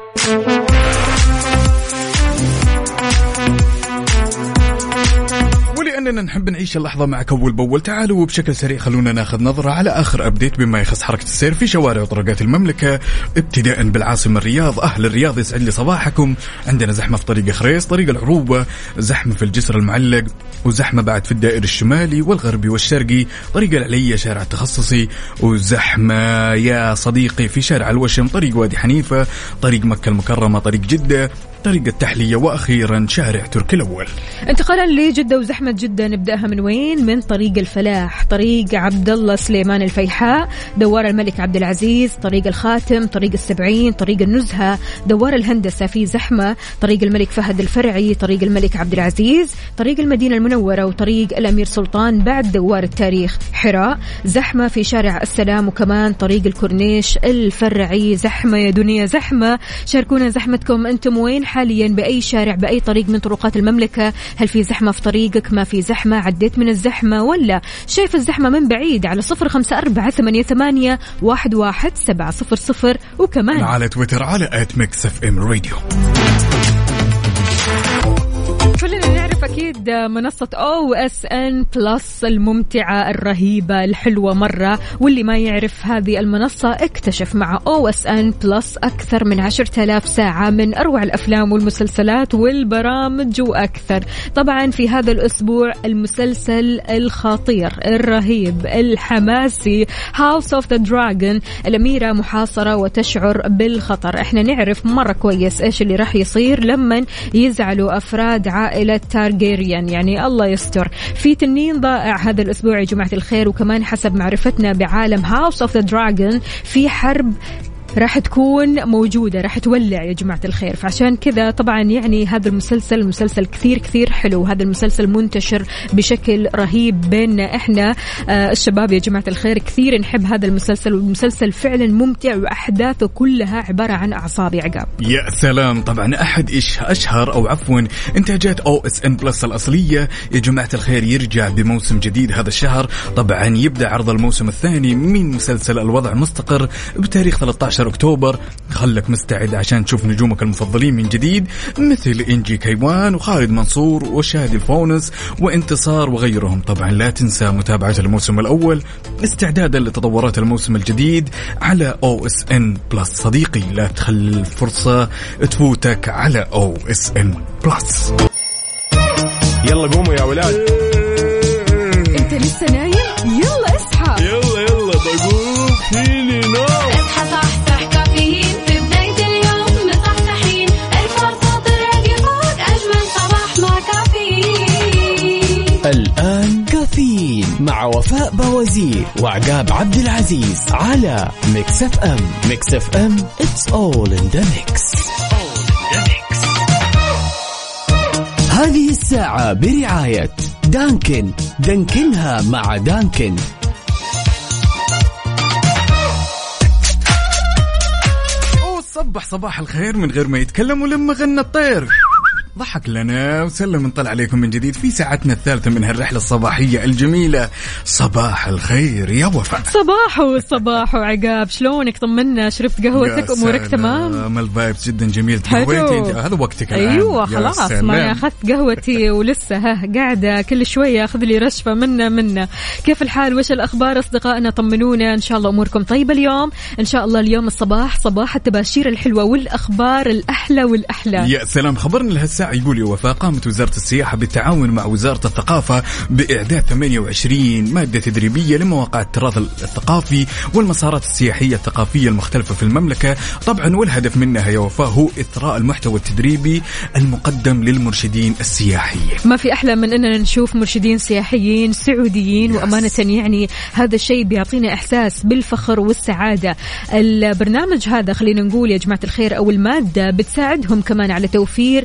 ولاننا نحب نعيش اللحظة معك أول بأول. تعالوا وبشكل سريع خلونا ناخذ نظرة على آخر update بما يخص حركة السير في شوارع وطرقات المملكة. ابتداء بالعاصمة الرياض. أهل الرياض يسعد لي صباحكم. عندنا زحمة في طريق خريص طريق العروبة زحمة في الجسر المعلق وزحمة بعد في الدائر الشمالي والغربي والشرقي طريق العلية شارع التخصصي وزحمة يا صديقي في شارع الوشم طريق وادي حنيفة طريق مكة المكرمة طريق جدة طريق التحلية وأخيرا شارع تركي الأول.
انتقالا لجدة وزحمة جدة نبدأها من وين؟ من طريق الفلاح، طريق عبد الله سليمان الفيحاء، دوار الملك عبد العزيز، طريق الخاتم، طريق السبعين، طريق النزهة، دوار الهندسة في زحمة، طريق الملك فهد الفرعي، طريق الملك عبد العزيز، طريق المدينة المنورة وطريق الأمير سلطان بعد دوار التاريخ حراء، زحمة في شارع السلام وكمان طريق الكورنيش الفرعي، زحمة يا دنيا زحمة، شاركونا زحمتكم أنتم وين؟ حاليا بأي شارع بأي طريق من طرقات المملكة؟ هل في زحمة في طريقك؟ ما في زحمة؟ عديت من الزحمة ولا شايف الزحمة من بعيد؟ على صفر خمسة أربعة ثمانية, ثمانية واحد, واحد سبعة صفر صفر وكمان
على تويتر على at Mix FM Radio
كلنا أكيد منصة OSN Plus الممتعة الرهيبة الحلوة مرة واللي ما يعرف هذه المنصة اكتشف مع OSN Plus أكثر من عشرة آلاف ساعة من أروع الأفلام والمسلسلات والبرامج وأكثر. طبعا في هذا الأسبوع المسلسل الخطير الرهيب الحماسي House of the Dragon الأميرة محاصرة وتشعر بالخطر. إحنا نعرف مرة كويس إيش اللي راح يصير لما يزعلوا أفراد عائلة تارجيريان يعني الله يستر. في تنين ضائع هذا الأسبوع يا جماعة الخير وكمان حسب معرفتنا بعالم House of the Dragon في حرب راح تكون موجودة راح تولع يا جماعة الخير. فعشان كذا طبعا يعني هذا المسلسل المسلسل كثير كثير حلو. هذا المسلسل منتشر بشكل رهيب بيننا إحنا آه الشباب يا جماعة الخير. كثير نحب هذا المسلسل والمسلسل فعلا ممتع وأحداثه كلها عبارة عن أعصاب عقاب.
يا سلام. طبعا أحد إيش أشهر أو عفوا إنتاجات OSN Plus الأصلية يا جماعة الخير يرجع بموسم جديد هذا الشهر. طبعا يبدأ عرض الموسم الثاني من مسلسل الوضع مستقر بتاريخ 13 أكتوبر. خلك مستعد عشان تشوف نجومك المفضلين من جديد مثل إنجي كيوان وخالد منصور وشادي الفونس وانتصار وغيرهم. طبعا لا تنسى متابعة الموسم الأول استعدادا لتطورات الموسم الجديد على OSN Plus. صديقي لا تخلي الفرصة تفوتك على OS N Plus.
يلا قوموا يا ولاد.
مع
وفاء بوازير وعقاب عبد العزيز على Mix FM Mix FM it's all in the mix. هذه الساعة برعاية Dunkin. دانكنها مع Dunkin.
وصبح صباح الخير من غير ما يتكلم ولما غنى الطير. ضحك لنا وسلم نطلع عليكم من جديد في ساعتنا الثالثة من هالرحلة الصباحية الجميلة. صباح الخير يا وفاء.
صباحو صباحو عقاب شلونك؟ طمنا شربت قهوتك أمورك تمام؟
الفايبس جدا جميل. هذا وقتك الآن. أيوه
خلاص. ما أخذت قهوتي ولسه ها قاعدة كل شوية اخذ لي رشفة منا منا. كيف الحال؟ وش الأخبار؟ أصدقائنا طمنونا. إن شاء الله أموركم طيبة اليوم. إن شاء الله اليوم الصباح صباح التباشير الحلوة والأخبار الأحلى والأحلى.
يا سلام. خبرنا لهالساعة يقول يا وفاء قامت وزارة السياحة بالتعاون مع وزارة الثقافة بإعداد 28 مادة تدريبية لمواقع التراث الثقافي والمسارات السياحية الثقافية المختلفة في المملكة. طبعا والهدف منها يا وفاء هو إثراء المحتوى التدريبي المقدم للمرشدين السياحيين.
ما في أحلى من أننا نشوف مرشدين سياحيين سعوديين وأمانة يعني هذا الشيء بيعطينا إحساس بالفخر والسعادة. البرنامج هذا خلينا نقول يا جماعة الخير أو المادة بتساعدهم كمان على توفير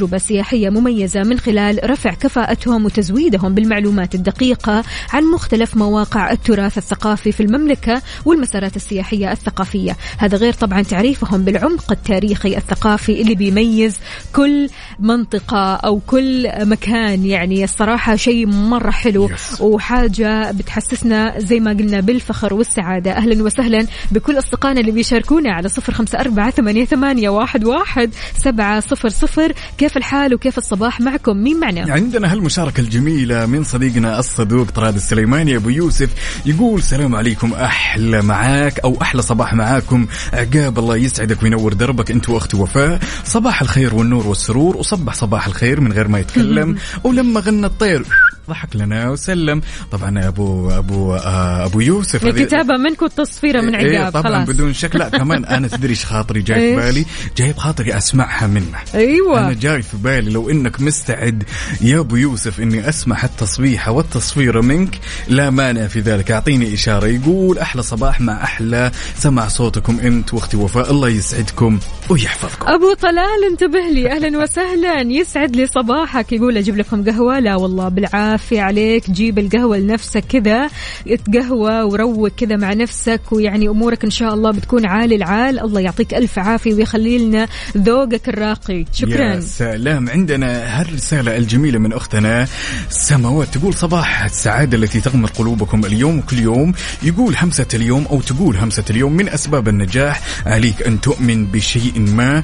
تجربة سياحية مميزة من خلال رفع كفاءتهم وتزويدهم بالمعلومات الدقيقة عن مختلف مواقع التراث الثقافي في المملكة والمسارات السياحية الثقافية. هذا غير طبعا تعريفهم بالعمق التاريخي الثقافي اللي بيميز كل منطقة أو كل مكان. يعني الصراحة شيء مرة حلو
Yes.
وحاجة بتحسسنا زي ما قلنا بالفخر والسعادة. أهلا وسهلا بكل أصدقائنا اللي بيشاركونا على صفر أربعة ثمانية, ثمانية واحد, واحد سبعة صفر صفر. كيف الحال وكيف الصباح معكم؟ مين معنا؟
عندنا هالمشاركة الجميلة من صديقنا الصدوق طراد السليماني أبو يوسف يقول سلام عليكم أحلى معاك أو أحلى صباح معاكم. عقاب الله يسعدك وينور دربك أنت وأختي وفاء. صباح الخير والنور والسرور وصبح صباح الخير من غير ما يتكلم. ولما غنى الطير ضحك لنا وسلم. طبعا ابو ابو آه أبو يوسف
الكتابة منك والتصفيره من
إيه
عقاب
طبعا
خلاص.
بدون شك. لا كمان أنا تدري إيش خاطري جاي في؟ بالي. جاي بخاطري أسمعها منه.
أيوه.
أنا جاي في بالي لو إنك مستعد يا أبو يوسف إني أسمع التصبيحه والتصفيره منك. لا مانع في ذلك. أعطيني إشارة. يقول أحلى صباح مع أحلى. سمع صوتكم أنت وأختي وفاء. الله يسعدكم ويحفظكم.
أبو طلال انتبه لي. أهلا وسهلا. يسعد لي صباحك. يقول أجيب لكم قهوة. لا والله بالعافية. العافية عليك جيب القهوة لنفسك كذا اتقهوى وروق كذا مع نفسك ويعني أمورك إن شاء الله بتكون عالي العال. الله يعطيك ألف عافية ويخلي لنا ذوقك الراقي. شكرا.
يا سلام. عندنا هالرسالة الجميلة من أختنا سماوات. تقول صباح السعادة التي تغمر قلوبكم اليوم وكل يوم. يقول همسة اليوم أو تقول همسة اليوم من أسباب النجاح. عليك أن تؤمن بشيء ما.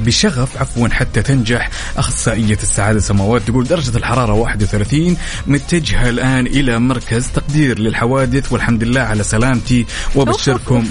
بشغف عفوا حتى تنجح. أخصائية السعادة سماوات تقول درجة الحرارة 31 متجهة الآن إلى مركز تقدير للحوادث والحمد لله على سلامتي وبشركم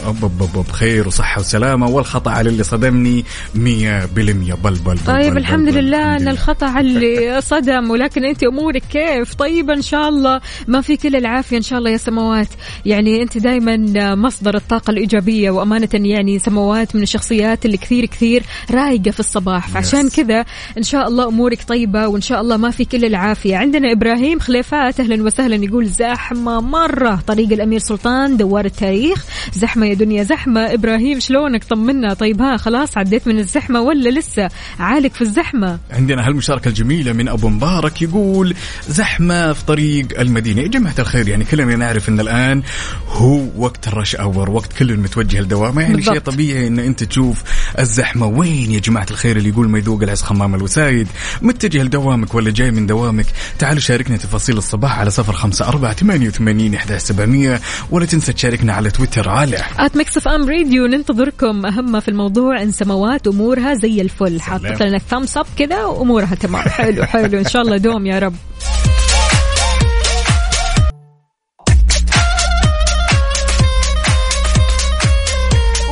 بخير وصحة وسلامة والخطأ على اللي صدمني 100% بل بل بل
طيب
بل
الحمد
بل
لله أن الخطأ اللي صدم ولكن أنت أمورك كيف؟ طيب إن شاء الله. ما في كل العافية إن شاء الله يا سماوات يعني أنت دائما مصدر الطاقة الإيجابية وأمانة يعني سماوات من الشخصيات اللي كثير كثير رايقة في الصباح. فعشان كذا إن شاء الله أمورك طيبة وإن شاء الله ما في كل العافية. عندنا إبراهيم خليفات أهلا وسهلا يقول زحمة مرة. طريق الأمير سلطان دوار التاريخ. زحمة يا دنيا زحمة. إبراهيم شلونك؟ طمنا. طيب ها خلاص عديت من الزحمة ولا لسه؟ عالق في الزحمة.
عندنا هالمشاركة الجميلة من أبو مبارك يقول زحمة في طريق المدينة. يا جماعة الخير يعني كلنا نعرف أن الآن هو وقت الرش أور وقت كل متوجه لدوامه. يعني. شيء طبيعي أن أنت تشوف الزحمة. وين يا جماعة الخير اللي يقول ما يذوق العز خمام الوسايد؟ متجه لدوامك ولا جاي من دوامك؟ تعالوا شاركنا تفاصيل الصباح على صفر خمسة أربعة ثمانية وثمانين إحدى سبعمية ولا تنسى تشاركنا على تويتر على
at Mix FM Radio ننتظركم أهم في الموضوع إن سماوات أمورها زي الفل. حاطط لنا thumbs up كذا وأمورها تمام. حلو حلو. إن شاء الله دوم يا رب.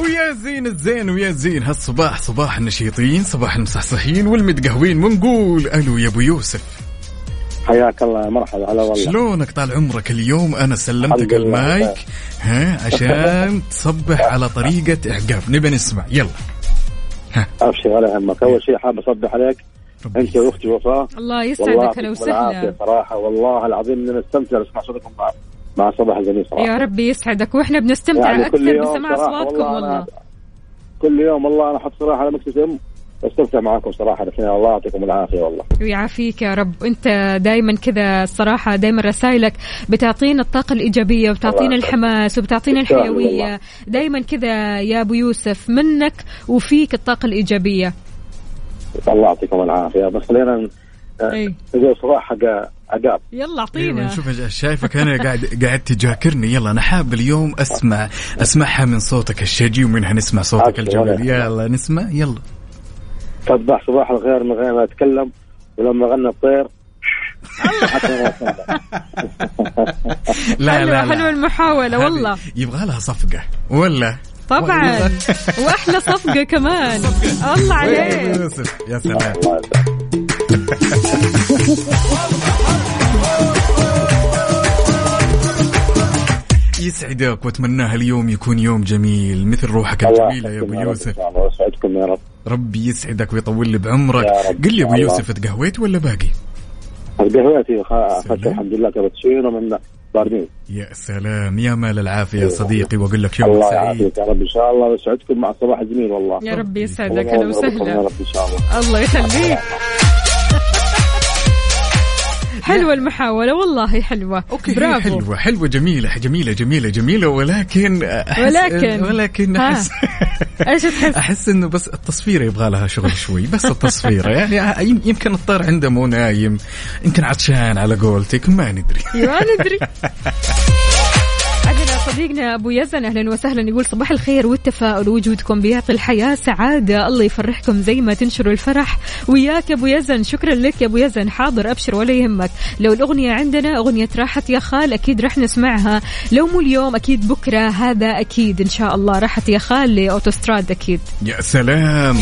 ويا زين الزين ويا زين هالصباح صباح النشيطين صباح المصحصحين والمتقهوين ونقول ألو يا أبو يوسف.
حياك الله مرحبا هلا والله.
شلونك طال عمرك اليوم؟ أنا سلمتك. المايك ها عشان تصبح على طريقة اعقاب نبى نسمع. يلا.
أبشر ولا يهمك أول شيء حاب أصبح عليك. أنت وأختي وفاء.
الله يسعدك هلا وسهلا.
صراحة. والله العظيم إني استمتع اسمع صوتكم مع مع صباح الجميل صراحة.
يا ربي يسعدك. وإحنا بنستمتع
يعني أكثر
بسماع أصواتكم
والله
والله.
كل يوم والله أنا أحط صراحة على مكتب. ام استمتع معاكم صراحة. الاثنين الله يعطيكم العافية والله.
ويعافيك يا رب. انت دائما كذا الصراحه دائما رسائلك بتعطينا الطاقة الإيجابية وبتعطينا الحماس وبتعطينا
الحيوية.
دائما كذا يا أبو يوسف منك وفيك الطاقة الإيجابية.
الله يعطيكم العافية. بس خلينا
إي.
نقول صباح حق عقاب.
يلا أعطينا.
شوف شايفك؟ أنا قاعد قاعد تجاكرني. يلا أنا حاب اليوم اسمع أسمعها من صوتك الشجي ومنها نسمع صوتك الجميل. يلا نسمع. يلا.
صباح صباح الخير من غير ما أتكلم ولما غنى الطير.
لا لا
حلوة المحاولة والله.
يبغى لها صفقة ولا؟
طبعا. وأحلى صفقة كمان. الله عليك.
يا سلام. يسعدك واتمناها اليوم يكون يوم جميل. مثل روحك
الله
الجميلة يا
أبو
يوسف.
شاء الله ويسعدكم يا رب.
ربي يسعدك ويطول لي بعمرك
يا رب.
قل لي أبو
الله.
يوسف تقهويت ولا باقي؟
قهوتي اخذت
سلام.
الحمد لله كابتشينو من باردين
يا سلام. يا مال العافية يا صديقي. وأقول لك يوم
الله
سعيد.
يعافيك يا رب. إن شاء الله ويسعدكم مع الصباح الجميل والله.
يا رب يسعدك.
والله
هلا
يرزقكم يا
وسهلا.
الله.
الله يخليك. حلوة المحاولة والله حلوة
أوكي
برافو
حلوة حلوة جميلة جميلة جميلة جميلة ولكن أحس
ولكن.
ولكن. احس
إيش تحس؟
أحس إنه بس التصفيره يبغى لها شغل شوي بس التصفيره يعني يم- يمكن الطير عنده مو نايم يمكن عطشان على قولتك ما ندري
ما ندري صديقنا أبو يزن أهلا وسهلا. يقول صباح الخير والتفاؤل وجودكم بيعطي الحياة سعادة. الله يفرحكم زي ما تنشروا الفرح. وياك يا أبو يزن شكرا لك يا أبو يزن. حاضر أبشر ولا يهمك. لو الأغنية عندنا أغنية راحت يا خال أكيد رح نسمعها. لو مو اليوم أكيد بكرة. هذا أكيد إن شاء الله. راحت يا خال لأوتوستراد أكيد.
يا سلام.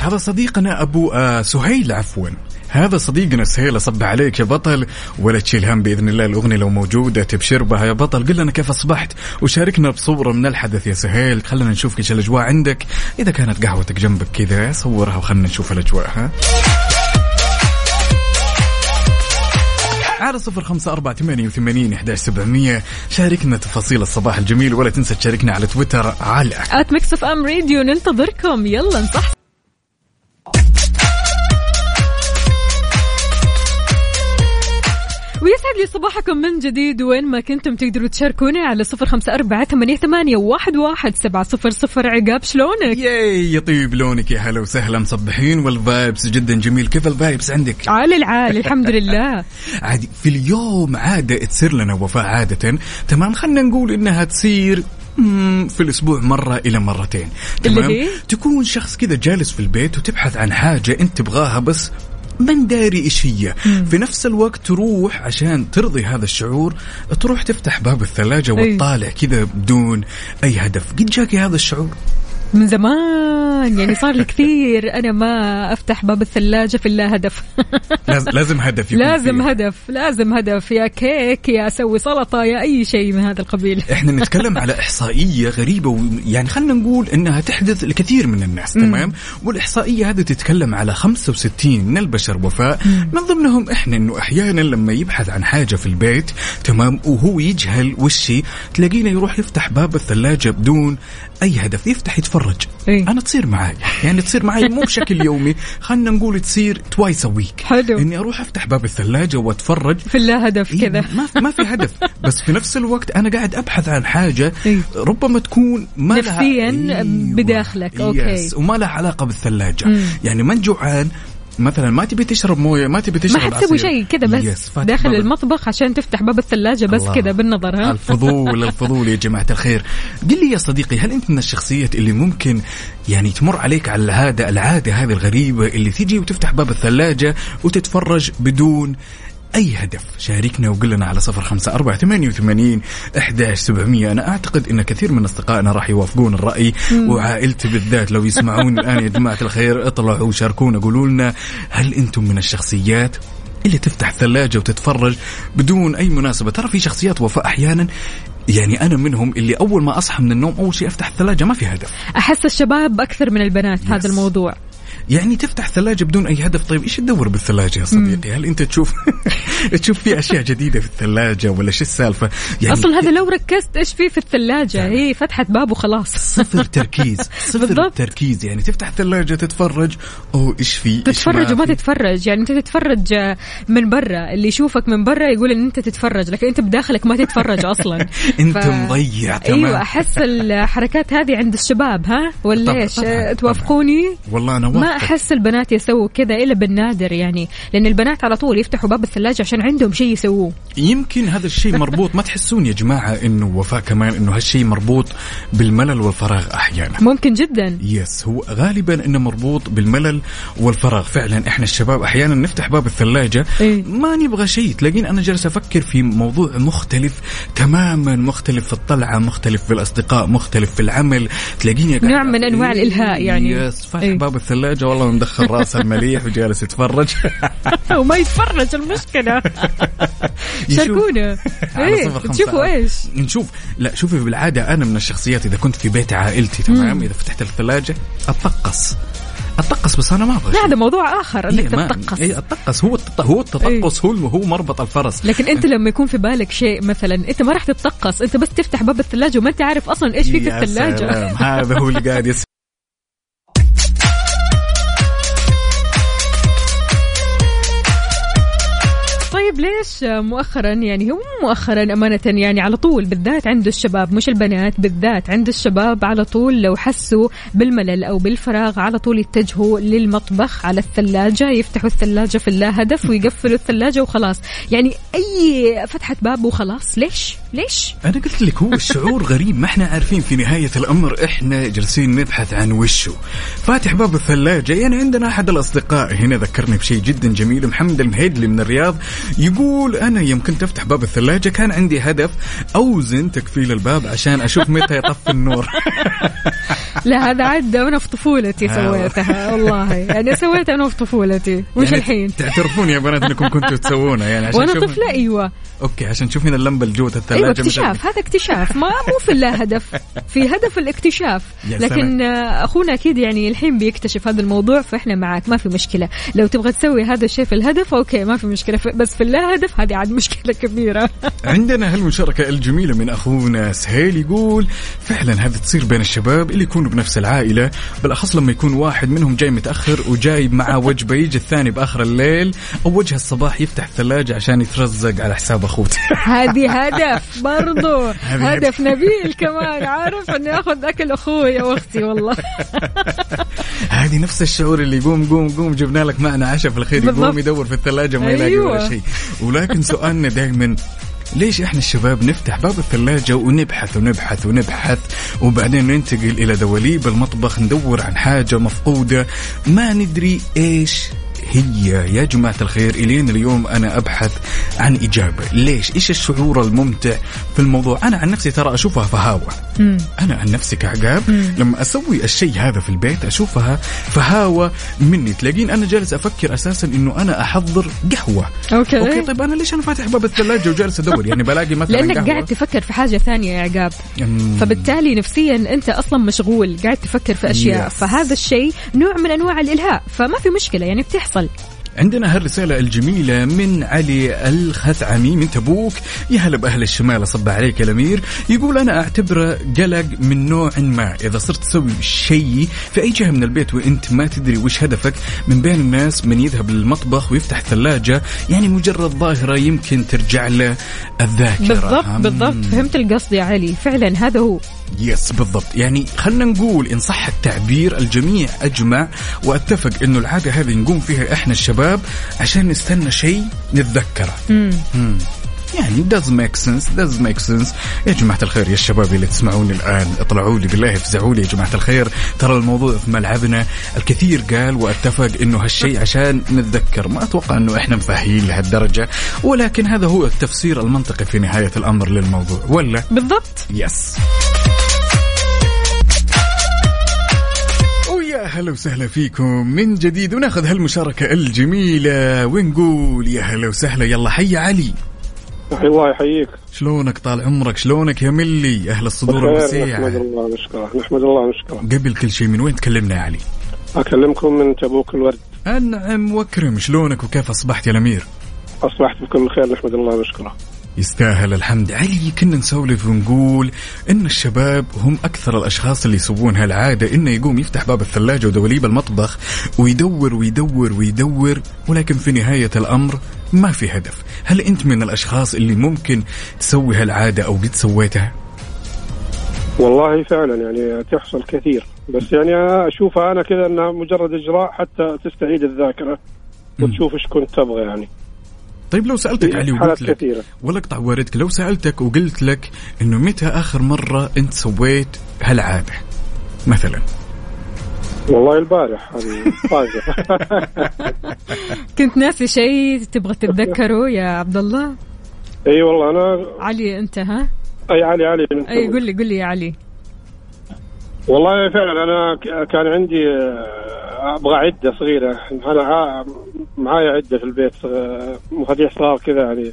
هذا صديقنا أبو آه سهيل عفوا. هذا صديقنا سهيل أصب عليك يا بطل ولا تشيل هم بإذن الله الأغنية لو موجودة تبشر بها يا بطل. قل لنا كيف أصبحت؟ وشاركنا بصورة من الحدث يا سهيل. خلينا نشوف إيش الأجواء عندك. إذا كانت قهوتك جنبك كذا صورها وخلنا نشوف الأجواء ها؟ على صفر خمسة أربعة ثمانية وثمانين إحداش سبعمية. شاركنا تفاصيل الصباح الجميل ولا تنسى تشاركنا على تويتر على
at Mix FM Radio ننتظركم. يلا نصح لي صباحكم من جديد. وين ما كنتم تقدروا تشاركوني على صفر خمسة أربعة ثمانية, ثمانية واحد, واحد سبعة صفر صفر. عقاب شلونك؟
ياي يطيب لونك يا هلا وسهلا. مصبحين وال vibes جدا جميل. كيف ال vibes عندك؟
عالي العالي الحمد لله.
عادي. في اليوم عادة تصير لنا وفاء عادة. تمام خلينا نقول إنها تصير في الأسبوع مرة إلى مرتين.
اللي
تمام؟
هي؟
تكون شخص كذا جالس في البيت وتبحث عن حاجة أنت تبغاها بس من داري إيش هي في نفس الوقت تروح عشان ترضي هذا الشعور تروح تفتح باب
الثلاجة.
وتطالع كذا بدون أي هدف. قد جاك هذا الشعور؟
من زمان يعني صار لي كثير. أنا ما أفتح باب الثلاجة في الله هدف.
لازم, هدف يكون
لازم
فيه.
هدف لازم هدف. يا كيك يا أسوي سلطة يا أي شيء من هذا القبيل.
إحنا نتكلم على إحصائية غريبة و... يعني خلينا نقول إنها تحدث لكثير من الناس تمام؟ والإحصائية هذه تتكلم على 65 من البشر وفاء. من ضمنهم إحنا إنه أحيانا لما يبحث عن حاجة في البيت تمام؟ وهو يجهل وش هي تلاقينا يروح يفتح باب الثلاجة بدون أي هدف يفتح يتفرج
إيه.
أنا تصير معي يعني تصير معي مو بشكل يومي. خلينا نقول تصير twice week
حلو.
إني أروح أفتح باب الثلاجة وأتفرج.
في اللا هدف
إيه،
كذا.
ما في ما في هدف. بس في نفس الوقت أنا قاعد أبحث عن حاجة
إيه.
ربما تكون ما لها
نفسياً بداخلك، okay.
yes وما لها علاقة بالثلاجة.
مم.
يعني من جوعان مثلا ما تبي تشرب موية ما تبي
ما
تشرب
حتسوي
عصير.
شيء كذا بس داخل
باب
المطبخ عشان تفتح باب الثلاجة بس. كذا بالنظر ها
الفضول الفضول يا جماعة الخير قل لي يا صديقي هل أنت من الشخصيات اللي ممكن يعني تمر عليك على العادة العادة هذه الغريبة اللي تيجي وتفتح باب الثلاجة وتتفرج بدون أي هدف. شاركنا وقل لنا على صفر خمسة أربعة ثمانية وثمانين أحداش سبعمية. أنا أعتقد أن كثير من أصدقائنا راح يوافقون الرأي وعائلتي بالذات لو يسمعون الآن يا جماعة الخير اطلعوا وشاركونا قولوا لنا هل أنتم من الشخصيات اللي تفتح ثلاجة وتتفرج بدون أي مناسبة؟ ترى في شخصيات وفاء أحيانا يعني أنا منهم اللي أول ما أصحى من النوم أول شيء أفتح الثلاجة ما في هدف.
أحس الشباب أكثر من البنات في هذا الموضوع.
يعني تفتح ثلاجة بدون أي هدف. طيب إيش تدور بالثلاجة يا صديقي؟ هل أنت تشوف تشوف في أشياء جديدة في الثلاجة ولا شو السالفة؟ يعني
أصلا هذا لو ركزت إيش فيه في الثلاجة؟ هي فتحت باب وخلاص.
صفر تركيز صفر. تركيز. يعني تفتح ثلاجة تتفرج أو إيش في إيش
تتفرج وما
في.
تتفرج. يعني أنت تتفرج من برا اللي يشوفك من برا يقول إن أنت تتفرج لكن أنت بداخلك ما تتفرج أصلا.
أنت مضيع تمام.
أيوه أحس الحركات هذه عند الشباب ها؟ ولا
طبعاً،
توافقوني؟
والله أنا
ما أحس البنات يسووا كذا إلا بالنادر يعني لأن البنات على طول يفتحوا باب الثلاجة عشان عندهم شيء يسووه.
يمكن هذا الشيء مربوط. ما تحسون يا جماعة إنه وفاء كمان إنه هالشيء مربوط بالملل والفراغ أحيانا؟
ممكن جدا.
يس هو غالبا إنه مربوط بالملل والفراغ. فعلا إحنا الشباب أحيانا نفتح باب الثلاجة.
إيه.
ما نبغى شيء. تلاقين أنا جالس أفكر في موضوع مختلف تماما مختلف في الطلعة مختلف في الأصدقاء مختلف في العمل. تلاقيني
نوع من أنواع الإلهاء يعني.
يس فاتح
إيه.
باب الثلاجة والله مدخل راسه المليح وجالس يتفرج.
وما يتفرج المشكلة.
يشوف.
شاركونا.
إيه
تشوفوا. إيش.
نشوف. لا شوفي بالعادة أنا من الشخصيات إذا كنت في بيت عائلتي تمام؟ إذا فتحت الثلاجة اتطقس اتطقس بس أنا ما أبغى
لا. هذا موضوع آخر إنك
إيه،
تتطقس
اي اتطقس هو التط... هو التطقس هو هو مربط الفرس.
لكن أنت لما يكون في بالك شيء مثلا أنت ما راح تتطقس أنت بس تفتح باب الثلاجة وما أنت عارف أصلا إيش في في
الثلاجة. هذا هو اللي قاعد يس
طيب ليش مؤخرا يعني هو مؤخرا أمانة يعني على طول بالذات عند الشباب مش البنات بالذات عند الشباب على طول لو حسوا بالملل أو بالفراغ على طول يتجهوا للمطبخ على الثلاجة يفتحوا الثلاجة في اللا هدف ويقفلوا الثلاجة وخلاص. يعني أي فتحة باب وخلاص ليش؟ ليش؟
أنا قلت لك هو الشعور غريب ما إحنا عارفين في نهاية الأمر إحنا جالسين نبحث عن وشه فاتح باب الثلاجة يعني عندنا أحد الأصدقاء هنا ذكرني بشيء جدا جميل محمد المهيدلي من الرياض يقول أنا يوم كنت افتح باب الثلاجة كان عندي هدف أوزن تكفيل الباب عشان أشوف متى يطفي النور.
لا هذا عاد أنا في طفولتي سويتها والله. يعني سويتها أنا في طفولتي. وش
يعني
الحين؟
تعترفون يا بنات إنكم كنتوا تسوونها يعني عشان وأنا
طفلة أيوه.
أوكي عشان تشوفين اللمبة اللي جوه
الثلاجة.
أيوه.
اكتشاف هذا اكتشاف. ما مو في لا هدف في هدف الاكتشاف. لكن أخونا أكيد يعني الحين بيكتشف هذا الموضوع فإحنا معك ما في مشكلة. لو تبغى تسوي هذا الشيء في الهدف أوكي ما في مشكلة. بس في اللا هدف هذه عاد مشكلة كبيرة.
عندنا هالمشاركة الجميلة من أخونا سهيل يقول فعلا هذا تصير بين الشباب اللي يكونوا بنفس العائلة بالأخص لما يكون واحد منهم جاي متأخر وجايب معاه وجبة يجي الثاني بآخر الليل أو وجه الصباح يفتح الثلاجة عشان يترزق على حساب أخوته.
هذه هدف. برضو. هدف نبيل كمان. عارف إني آخذ أكل أخوي واختي والله.
هذه نفس الشعور اللي يقوم قوم قوم جبنا لك معنا عشاء في الخير يقوم. يدور في الثلاجة ما يلاقي
أيوة.
ولا شيء. ولكن سؤالنا دائما ليش إحنا الشباب نفتح باب الثلاجة ونبحث ونبحث ونبحث وبعدين ننتقل إلى دواليب المطبخ ندور عن حاجة مفقودة ما ندري إيش هي يا جماعة الخير إلين اليوم أنا أبحث عن إجابة. ليش؟ إيش الشعور الممتع في الموضوع؟ أنا عن نفسي ترى أشوفها فهاوة. أنا عن نفسي كعقاب لما أسوي الشيء هذا في البيت أشوفها فهاوة مني. تلاقين أنا جالس أفكر أساسا إنه أنا أحضر قهوة.
okay,
okay طيب أنا ليش أنا فاتح باب الثلاجة وجالس أدور؟ يعني بلاقي مثلا
لأنك
قهوة.
قاعد تفكر في حاجة ثانية يا عقاب.
مم.
فبالتالي نفسيا أنت أصلا مشغول قاعد تفكر في أشياء.
Yes.
فهذا الشيء نوع من أنواع الإلهاء. فما في مشكلة يعني بتحصل.
عندنا هالرسالة الجميلة من علي الخثعمي من تبوك. يا هلا بأهل الشمال صب عليك الأمير. يقول أنا أعتبره قلق من نوع ما. إذا صرت تسوي شيء في أي جهة من البيت وأنت ما تدري وش هدفك من بين الناس من يذهب للمطبخ ويفتح ثلاجة يعني مجرد ظاهرة يمكن ترجع له الذاكرة.
بالضبط. بالضبط فهمت القصد يا علي. فعلا هذا هو.
يس بالضبط. يعني خلنا نقول إن صح التعبير الجميع أجمع وأتفق أنه العادة هذه نقوم فيها إحنا الشباب عشان نستنى شيء نتذكره. يعني does make sense does make sense. يا جماعة الخير يا الشباب اللي تسمعوني الآن اطلعوا لي بالله افزعوا لي يا جماعة الخير. ترى الموضوع في ملعبنا الكثير قال وأتفق إنه هالشيء عشان نتذكر. ما أتوقع إنه إحنا مفاهيين لهالدرجة ولكن هذا هو التفسير المنطقي في نهاية الأمر للموضوع. ولا؟
بالضبط.
يس ويا هلا وسهلا فيكم. من جديد وناخذ هالمشاركة الجميلة ونقول يا هلا وسهلا. يلا حي علي.
حي الله يحييك.
شلونك؟ طال عمرك. شلونك يا ملي؟ أهل الصدور الوسيعة
نحمد الله نشكره نحمد الله نشكره
قبل كل شيء من وين تكلمنا يا علي؟
أكلمكم من تبوك الورد.
أنعم وأكرم. شلونك وكيف أصبحت يا الأمير؟
أصبحت بكل خير نحمد الله نشكره
يستاهل الحمد. علي كنا نسولف ونقول إن الشباب هم أكثر الأشخاص اللي يسوون هالعادة إنه يقوم يفتح باب الثلاجة ودواليب المطبخ ويدور ويدور ويدور ولكن في نهاية الأمر ما في هدف. هل أنت من الأشخاص اللي ممكن تسوي هالعادة أو قد سويتها؟
والله فعلا يعني تحصل كثير. بس يعني أشوفها أنا كذا إنها مجرد إجراء حتى تستعيد الذاكرة وتشوف إيش كنت تبغى يعني.
طيب لو سألتك
في
علي وقلت لك
كثيرة.
ولا اقطع واردك لو سألتك وقلت لك إنه متى آخر مرة أنت سويت هالعاده مثلا.
والله البارح
كنت ناسي شيء تبغى تتذكره يا عبد الله
إي والله أنا
علي أنت ها؟
إي علي علي إي.
قل لي قل لي يا علي.
والله فعلا أنا كان عندي أبغى عدة صغيرة. أنا معايا عدة في البيت صغ- مفاتيح صغار كذا يعني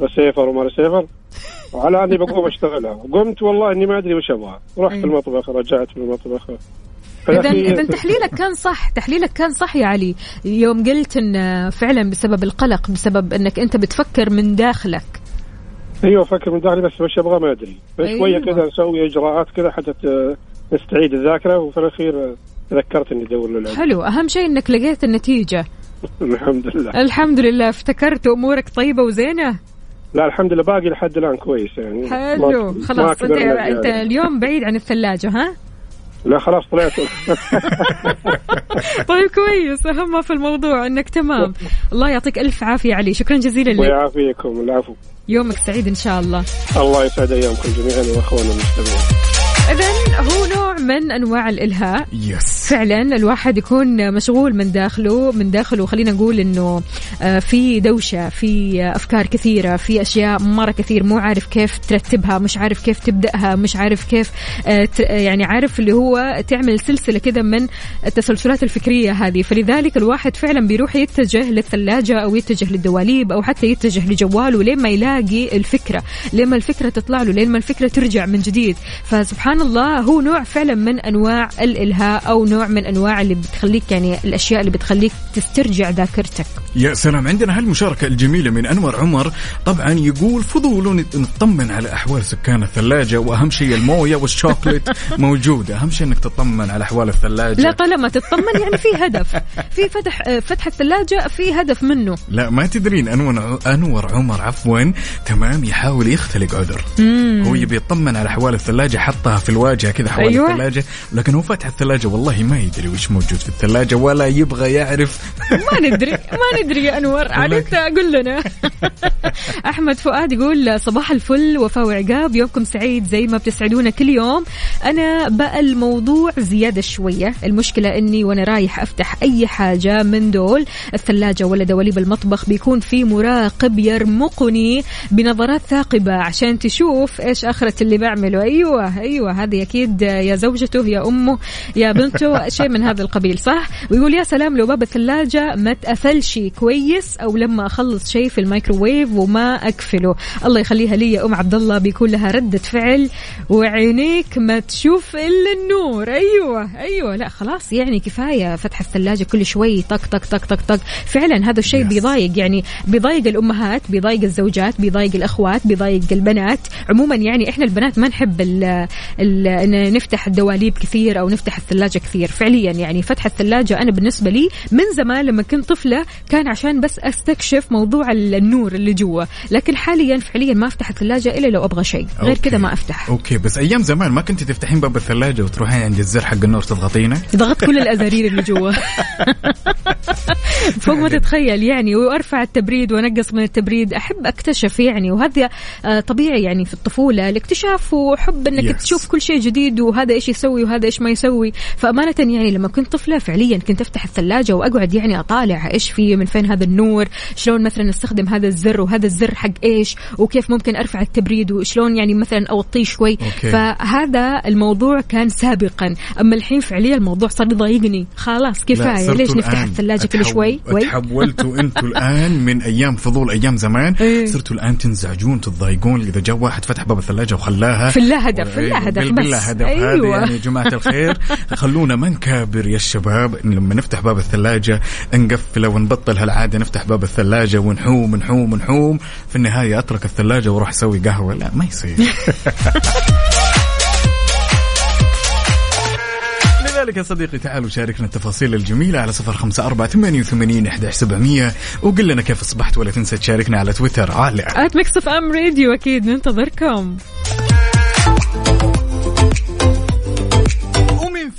رسيفر وما رسيفر وعلى أني بقوم أشتغلها. قمت والله إني ما أدري وش أبغى. رحت
أي.
المطبخ رجعت من المطبخ.
اذا اذا تحليلك كان صح. تحليلك كان صح يا علي. يوم قلت إن فعلا بسبب القلق بسبب إنك أنت بتفكر من داخلك.
أيوه فكر من داخلي بس وش أبغى ما أدري.
أيوة.
شوية كذا نسوي إجراءات كذا حتى نستعيد الذاكرة وفي الأخير تذكرت إني أدور للعلم.
حلو. أهم شيء إنك لقيت النتيجة.
الحمد لله.
الحمد لله. افتكرت أمورك طيبة وزينة؟
لا الحمد لله. باقي لحد الآن كويس يعني.
حلو.
ما-
خلاص
ما أنت
انت. اليوم بعيد عن الثلاجة ها؟
لا خلاص طلعت.
طيب كويس. أهم ما في الموضوع إنك تمام. الله يعطيك ألف عافية علي. شكرا جزيلا لك.
ويعافيكم. العفو.
يومك سعيد إن شاء الله.
الله يسعد أيامكم جميعا وأخواننا المستمعين.
اذا هو نوع من أنواع الإلهاء.
يس
فعلا الواحد يكون مشغول من داخله من داخله. خلينا نقول إنه آه، في دوشة في أفكار كثيرة في أشياء مرة كثير مو عارف كيف ترتبها مش عارف كيف تبدأها مش عارف كيف آه، يعني عارف اللي هو تعمل سلسلة كذا من التسلسلات الفكرية هذه. فلذلك الواحد فعلا بيروح يتجه للثلاجة أو يتجه للدواليب أو حتى يتجه لجواله لين ما يلاقي الفكرة. لين ما الفكرة تطلع له لين ما الفكرة ترجع من جديد. فسبحان الله هو نوع فعلا من أنواع الإلهاء أو نوع من أنواع اللي بتخليك يعني الأشياء اللي بتخليك تسترجع ذاكرتك.
يا سلام عندنا هالمشاركة الجميلة من أنور عمر. طبعا يقول فضول نطمن على أحوال سكان الثلاجة وأهم شيء الموية والشوكليت موجودة. أهم شيء أنك تطمن على أحوال الثلاجة.
لا طالما تطمن يعني في هدف. في فتح فتح الثلاجة في هدف منه.
لا ما تدرين أنور, أنور عمر عفوا تمام يحاول يختلق عذر. هو يبي يطمن على أحوال الثلاجة حطها في الواجهة كذا حول
أيوة.
الثلاجة. لكن هو فتح الثلاجة والله ما يدري وش موجود في الثلاجة ولا يبغى يعرف.
ما ندري ما ندري يا أنور. عاد قول لنا. أحمد فؤاد يقول صباح الفل وفاء وعقاب يومكم سعيد زي ما بتسعدونا كل يوم. أنا بقى الموضوع زيادة شوية. المشكلة إني وأنا رايح أفتح أي حاجة من دول. الثلاجة ولا دواليب المطبخ بيكون في مراقب يرمقني بنظرات ثاقبة عشان تشوف إيش آخرة اللي بعمله. أيوه أيوه. هذه أكيد يا زوجته يا أمه يا بنته شيء من هذا القبيل صح؟ ويقول يا سلام لو باب الثلاجة ما تقفلش كويس أو لما أخلص شيء في الميكروويف وما اقفله الله يخليها لي يا أم عبد الله بيكون لها ردة فعل وعينيك ما تشوف إلا النور. أيوه أيوه. لا خلاص يعني كفاية فتح الثلاجة كل شوي طق طق طق طق طق. فعلا هذا الشيء بيضايق يعني بيضايق الأمهات بيضايق الزوجات بيضايق الأخوات بيضايق البنات. عموما يعني إحنا البنات ما نحب إن نفتح الدواليب كثير أو نفتح الثلاجة كثير. فعليا يعني فتح الثلاجة أنا بالنسبة لي من زمان لما كنت طفلة كان عشان بس أستكشف موضوع النور اللي جوا. لكن حاليا فعليا ما أفتح الثلاجة إلا لو أبغى شيء. غير. كذا ما أفتح.
أوكي بس أيام زمان ما كنت تفتحين باب الثلاجة وتروحين عند الزر حق النور تضغطينه؟
ضغطت كل الأزارير اللي جوا. فوق ما تتخيل يعني وأرفع التبريد وأنقص من التبريد أحب أكتشف يعني. وهذا آه، طبيعي يعني في الطفولة الاكتشاف وحب إنك
Yes.
تشوف كل شيء جديد وهذا إيش يسوي وهذا إيش ما يسوي. فأمانة يعني لما كنت طفلة فعليا كنت أفتح الثلاجة وأقعد يعني أطالع إيش فيه من فين هذا النور شلون مثلا أستخدم هذا الزر وهذا الزر حق إيش وكيف ممكن أرفع التبريد وشلون يعني مثلا أوطيه شوي.
okay.
فهذا الموضوع كان سابقا. أما الحين فعليا الموضوع صار يضايقني. خلاص
لا،
كفايه
صرتوا
ليش نفتح الثلاجة كل شوي؟ why.
تحولتوا أنتوا الآن من أيام فضول أيام زمان.
إيه.
صرتوا الآن تنزعجون تتضايقون. إذا جاء واحد فتح باب الثلاجة وخلاها
في اللا هدف في اللا
إيه،
هدف بس
باللا هدف هذا
أيوة.
يعني يا جماعة الخير. خلونا ما نكابر يا الشباب. إن لما نفتح باب الثلاجة نقفله ونبطل هالعادة نفتح باب الثلاجة ونحوم نحوم نحوم. في النهاية أترك الثلاجة وأروح أسوي قهوة. لا ما يصير. لذلك يا صديقي تعالوا شاركنا التفاصيل الجميلة على صفر خمسة أربعة ثمانية وثمانين إحدى سبعمية. وقل لنا كيف أصبحت ولا تنسى تشاركنا على تويتر. على
at Mix FM Radio أكيد ننتظركم.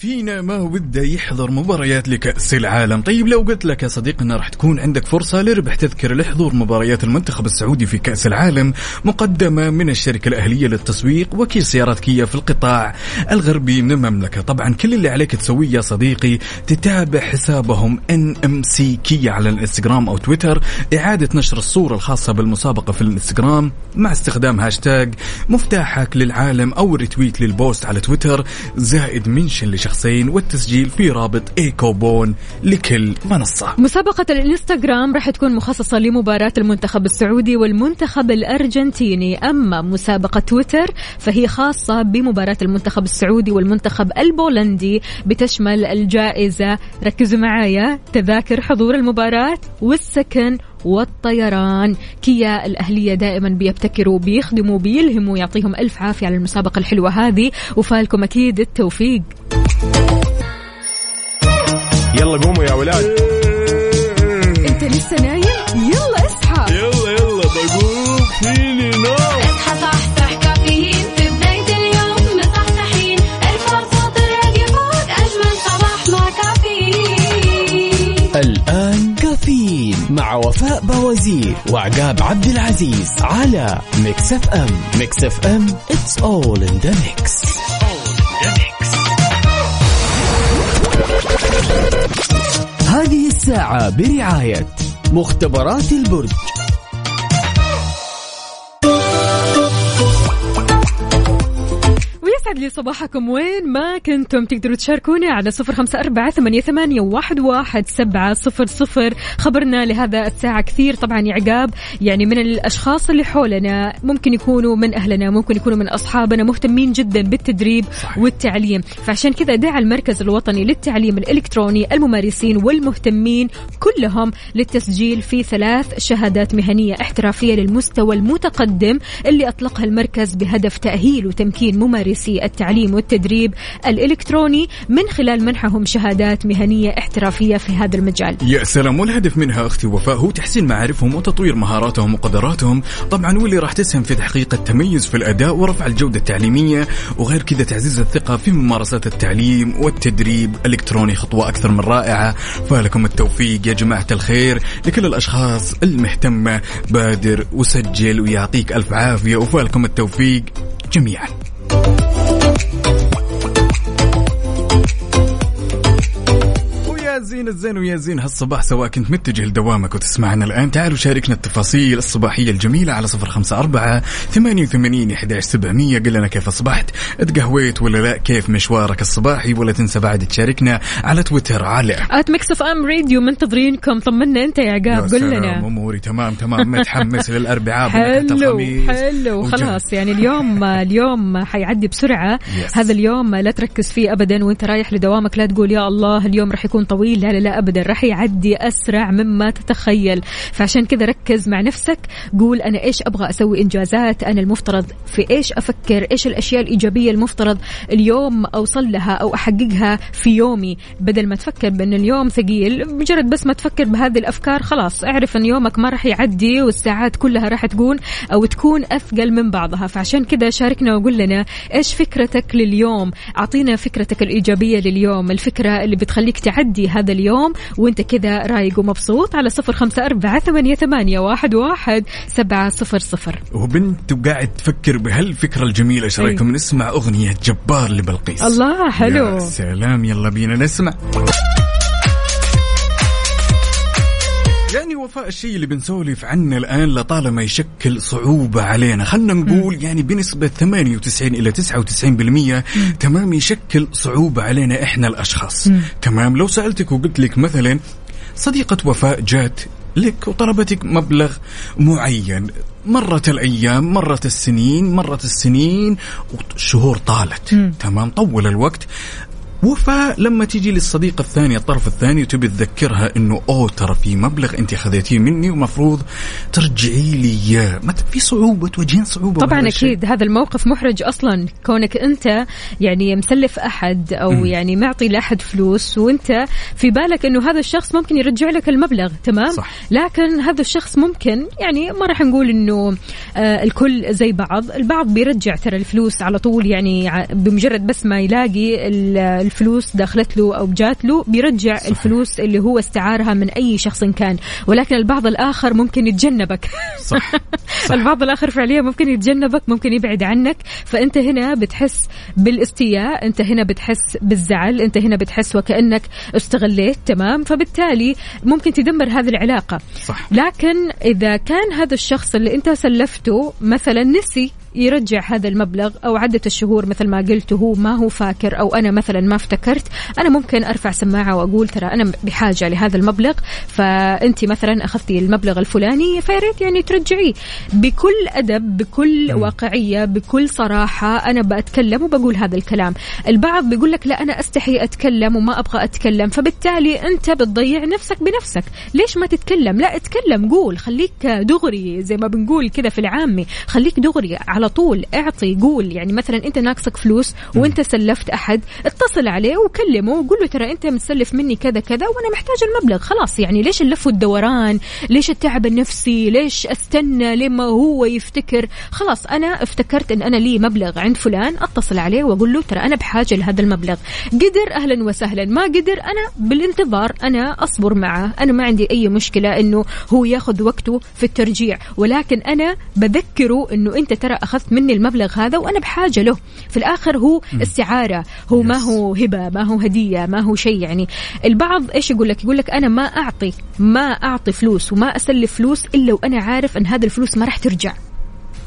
فينا ما وده يحضر مباريات لكأس العالم. طيب لو قلت لك يا صديقي أن راح تكون عندك فرصة لربح تذكرة لحضور مباريات المنتخب السعودي في كأس العالم مقدمة من الشركة الأهلية للتسويق وكيل سيارات كيا في القطاع الغربي من المملكة. طبعا كل اللي عليك تسويه يا صديقي تتابع حسابهم NMC Kia على الإنستغرام أو تويتر إعادة نشر الصورة الخاصة بالمسابقة في الإنستغرام مع استخدام هاشتاج مفتاحك للعالم أو retweet لل post على تويتر زائد mention لشخصين والتسجيل في رابط e-coupon لكل منصة.
مسابقة الإنستغرام راح تكون مخصصة لمباراة المنتخب السعودي والمنتخب الأرجنتيني. أما مسابقة تويتر فهي خاصة بمباراة المنتخب السعودي والمنتخب البولندي بتشمل الجائزة. ركزوا معايا تذاكر حضور المباراة والسكن والطيران. كيا الأهلية دائما بيبتكروا بيخدموا بيلهموا يعطيهم ألف عافية على المسابقة الحلوة هذه وفالكم أكيد التوفيق.
يلا قوموا يا ولاد.
أنت لسه نايم؟ يلا اصحى.
يلا يلا بقوم فيني نوم
مع
وفاء باوزير وعقاب عبد العزيز على Mix FM Mix FM it's all in the mix. هذه الساعة برعاية مختبرات البرج.
يسعد لي صباحكم. وين ما كنتم تقدروا تشاركونا على صفر خمسة أربعة ثمانية, ثمانية واحد, واحد سبعة صفر صفر. خبرنا لهذا الساعة كثير طبعا عقاب. يعني من الأشخاص اللي حولنا ممكن يكونوا من أهلنا ممكن يكونوا من أصحابنا مهتمين جدا بالتدريب. والتعليم. فعشان كذا دعا المركز الوطني للتعليم الإلكتروني الممارسين والمهتمين كلهم للتسجيل في ثلاث شهادات مهنية احترافية للمستوى المتقدم اللي أطلقها المركز بهدف تأهيل وتمكين ممارسي التعليم والتدريب الإلكتروني من خلال منحهم شهادات مهنية احترافية في هذا المجال.
يا سلام والهدف منها أختي وفاء هو تحسين معارفهم وتطوير مهاراتهم وقدراتهم. طبعا واللي راح تسهم في تحقيق التميز في الأداء ورفع الجودة التعليمية وغير كذا تعزيز الثقة في ممارسات التعليم والتدريب الإلكتروني خطوة أكثر من رائعة. فلكم التوفيق يا جماعة الخير لكل الأشخاص المهتمة. بادر وسجل ويعطيك ألف عافية وفالكم التوفيق جميعا. ويا زين الزين ويا زين هالصباح سواء كنت متجه لدوامك وتسمعنا الآن تعالوا شاركنا التفاصيل الصباحية الجميلة على صفر خمسة أربعة ثمانية وثمانين إحداش سبعمية. قل لنا كيف أصبحت؟ تقهويت ولا لا؟ كيف مشوارك الصباحي؟ ولا تنسى بعد تشاركنا على تويتر على
at Mix FM Radio منتظرينكم طمنا أنت يا عقاب قل لنا.
أموري تمام تمام. متحمس للأربعاء
حلو حلو. خلاص يعني اليوم اليوم حيعدي بسرعة.
Yes.
هذا اليوم لا تركز فيه أبدا. وأنت رايح لدوامك لا تقول يا الله اليوم راح يكون طويل. لا لا لا أبدا. راح يعدي أسرع مما تتخيل. فعشان كذا ركز مع نفسك. قول أنا إيش أبغى أسوي إنجازات؟ أنا المفترض في إيش أفكر؟ إيش الأشياء الإيجابية المفترض اليوم أوصل لها أو أحققها في يومي؟ بدل ما تفكر بأن اليوم ثقيل مجرد بس ما تفكر بهذه الأفكار خلاص اعرف أن يومك ما راح يعدي والساعات كلها راح تكون أو تكون أثقل من بعضها. فعشان كذا شاركنا وقول لنا إيش فكرتك لليوم؟ أعطينا فكرتك الإيجابية لليوم الفكرة اللي بتخليك تعدي هذا اليوم وانت كذا رايق ومبسوط على صفر خمسة أربعة ثمانية, ثمانية واحد, واحد سبعة صفر صفر.
وبنت وقاعد تفكر بهالفكرة الجميلة
إيش.
رأيكم؟ نسمع أغنية جبار لبلقيس.
الله حلو.
يا سلام يلا بينا نسمع. وفاء الشيء اللي بنسولف عنه الآن لطالما يشكل صعوبة علينا. خلنا نقول يعني بنسبة 98 إلى 99% تمام يشكل صعوبة علينا إحنا الأشخاص. تمام؟ لو سألتك وقلت لك مثلا صديقة وفاء جات لك وطلبتك مبلغ معين. مرت الأيام مرت السنين مرت السنين والشهور طالت. تمام؟ طول الوقت. وفاء لما تيجي للصديق الثاني الطرف الثاني وتبي تذكرها إنه أوه ترى في مبلغ أنت خذيتيه مني ومفروض ترجعي لي إياه في صعوبة تواجهين صعوبة
طبعا. أكيد هذا الموقف محرج أصلا كونك أنت يعني مسلف أحد أو
مم.
يعني معطي لأحد فلوس وأنت في بالك إنه هذا الشخص ممكن يرجع لك المبلغ تمام
صح.
لكن هذا الشخص ممكن يعني ما راح نقول إنه آه الكل زي بعض البعض بيرجع ترى الفلوس على طول يعني بمجرد بس ما يلاقي ال- الفلوس دخلت له أو جات له بيرجع صحيح. الفلوس اللي هو استعارها من أي شخص كان. ولكن البعض الآخر ممكن يتجنبك.
صح. صح.
البعض الآخر فعليا ممكن يتجنبك ممكن يبعد عنك. فأنت هنا بتحس بالاستياء أنت هنا بتحس بالزعل أنت هنا بتحس وكأنك استغليت تمام؟ فبالتالي ممكن تدمر هذه العلاقة.
صح.
لكن إذا كان هذا الشخص اللي أنت سلفته مثلا نسي يرجع هذا المبلغ أو عدة الشهور مثل ما قلت هو ما هو فاكر أو أنا مثلا ما افتكرت أنا ممكن أرفع سماعة وأقول ترى أنا بحاجة لهذا المبلغ فأنت مثلا أخذتي المبلغ الفلاني فياريت يعني ترجعيه. بكل أدب بكل واقعية بكل صراحة أنا بتكلم وبقول هذا الكلام. البعض بيقول لك لا أنا أستحي أتكلم وما أبغى أتكلم فبالتالي أنت بتضيع نفسك بنفسك. ليش ما تتكلم؟ لا اتكلم قول خليك دغري زي ما بنقول كذا في العامي خليك دغري على طول اعطي قول. يعني مثلا أنت ناقصك فلوس وأنت سلفت أحد اتصل عليه وكلمه وقول له ترى أنت متسلف مني كذا كذا وأنا محتاج المبلغ. خلاص يعني ليش اللف والدوران ليش التعب النفسي؟ ليش أستنى لما هو يفتكر؟ خلاص أنا افتكرت إن أنا لي مبلغ عند فلان أتصل عليه وأقول له ترى أنا بحاجة لهذا المبلغ. قدر أهلا وسهلا. ما قدر أنا بالانتظار أنا أصبر معه. أنا ما عندي أي مشكلة إنه هو ياخذ وقته في الترجيع. ولكن أنا بذكره إنه أنت ترى أخذت مني المبلغ هذا وأنا بحاجة له. في الآخر هو استعارة. هو ما هو هبة ما هو هدية ما هو شيء يعني. البعض إيش يقول لك؟ يقول لك أنا ما أعطي ما أعطي فلوس وما اسلف فلوس إلا وأنا عارف أن هذه الفلوس ما راح ترجع.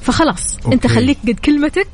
فخلاص أوكي. انت. خليك قد كلمتك.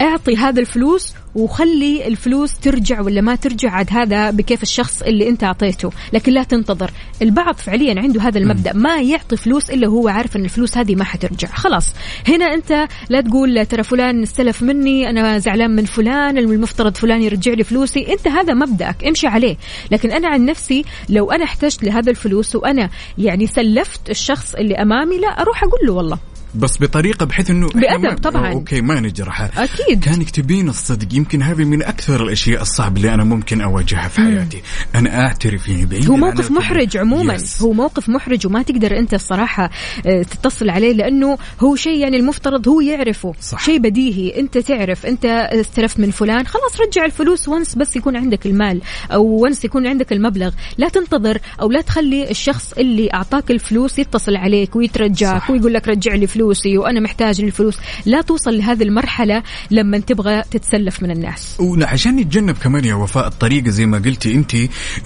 أعطي هذا الفلوس وخلي الفلوس ترجع ولا ما ترجع عاد هذا بكيف الشخص اللي انت اعطيته. لكن لا تنتظر. البعض فعليا عنده هذا المبدأ. ما يعطي فلوس إلا هو عارف إن الفلوس هذه ما حترجع. خلاص. هنا أنت لا تقول ترى فلان استلف مني أنا زعلان من فلان المفترض فلان يرجع لي فلوسي. أنت هذا مبدأك. امشي عليه. لكن أنا عن نفسي لو أنا احتجت لهذا الفلوس وأنا يعني سلفت الشخص اللي أمامي لا أروح أقول له والله.
بس بطريقة بحيث
إنه
ما-
طبعاً.
okay ما نجرح.
أكيد.
كانك تبين الصدق. يمكن هذه من أكثر الأشياء الصعبة اللي أنا ممكن أواجهها في حياتي. أنا أعترف يعني بعيد
هو موقف محرج عموما. هو موقف محرج وما تقدر أنت الصراحة آه، تتصل عليه لأنه هو شيء يعني المفترض هو يعرفه.
صح.
شيء بديهي. أنت تعرف. أنت استلفت من فلان. خلاص رجع الفلوس وانس بس يكون عندك المال أو وانس يكون عندك المبلغ. لا تنتظر أو لا تخلي الشخص اللي أعطاك الفلوس يتصل عليك ويترجاك
صح.
ويقول لك رجع لي فلوسي وأنا محتاج الفلوس لا توصل لهذه المرحلة لما تبغى تتسلف من الناس
وعشان نتجنب كمان يا وفاء الطريقة زي ما قلتي أنت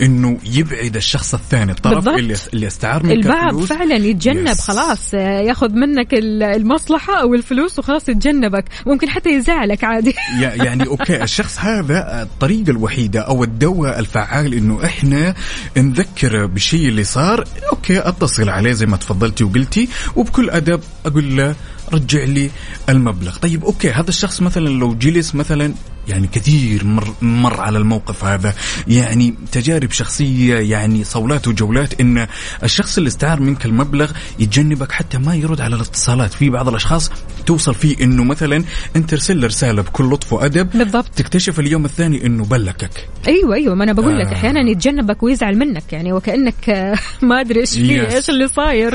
إنه يبعد الشخص الثاني الطرف
بالضبط.
اللي اللي استعار منك
البعض
الفلوس.
فعلا يتجنب
yes.
خلاص ياخذ منك ال- المصلحة أو الفلوس وخلاص يتجنبك ممكن حتى يزعلك عادي
يع- يعني okay الشخص هذا الطريقة الوحيدة أو الدواء الفعال إنه إحنا نذكر بالشيء اللي صار okay أتصل عليه زي ما تفضلتي وقلتي وبكل أدب أقول له رجع لي المبلغ. طيب okay هذا الشخص مثلا لو جلس مثلا يعني كثير مر, مر على الموقف هذا يعني تجارب شخصية يعني صولات وجولات إن الشخص اللي استعار منك المبلغ يتجنبك حتى ما يرد على الاتصالات. في بعض الأشخاص توصل فيه إنه مثلا أنت ارسل له رسالة بكل لطف وأدب
بالضبط.
تكتشف اليوم الثاني إنه بلكك.
أيوه أيوه ما أنا بقول لك
آه.
أحيانا يتجنبك ويزعل منك يعني وكأنك آه، ما أدري إيش فيه. إيش اللي صاير.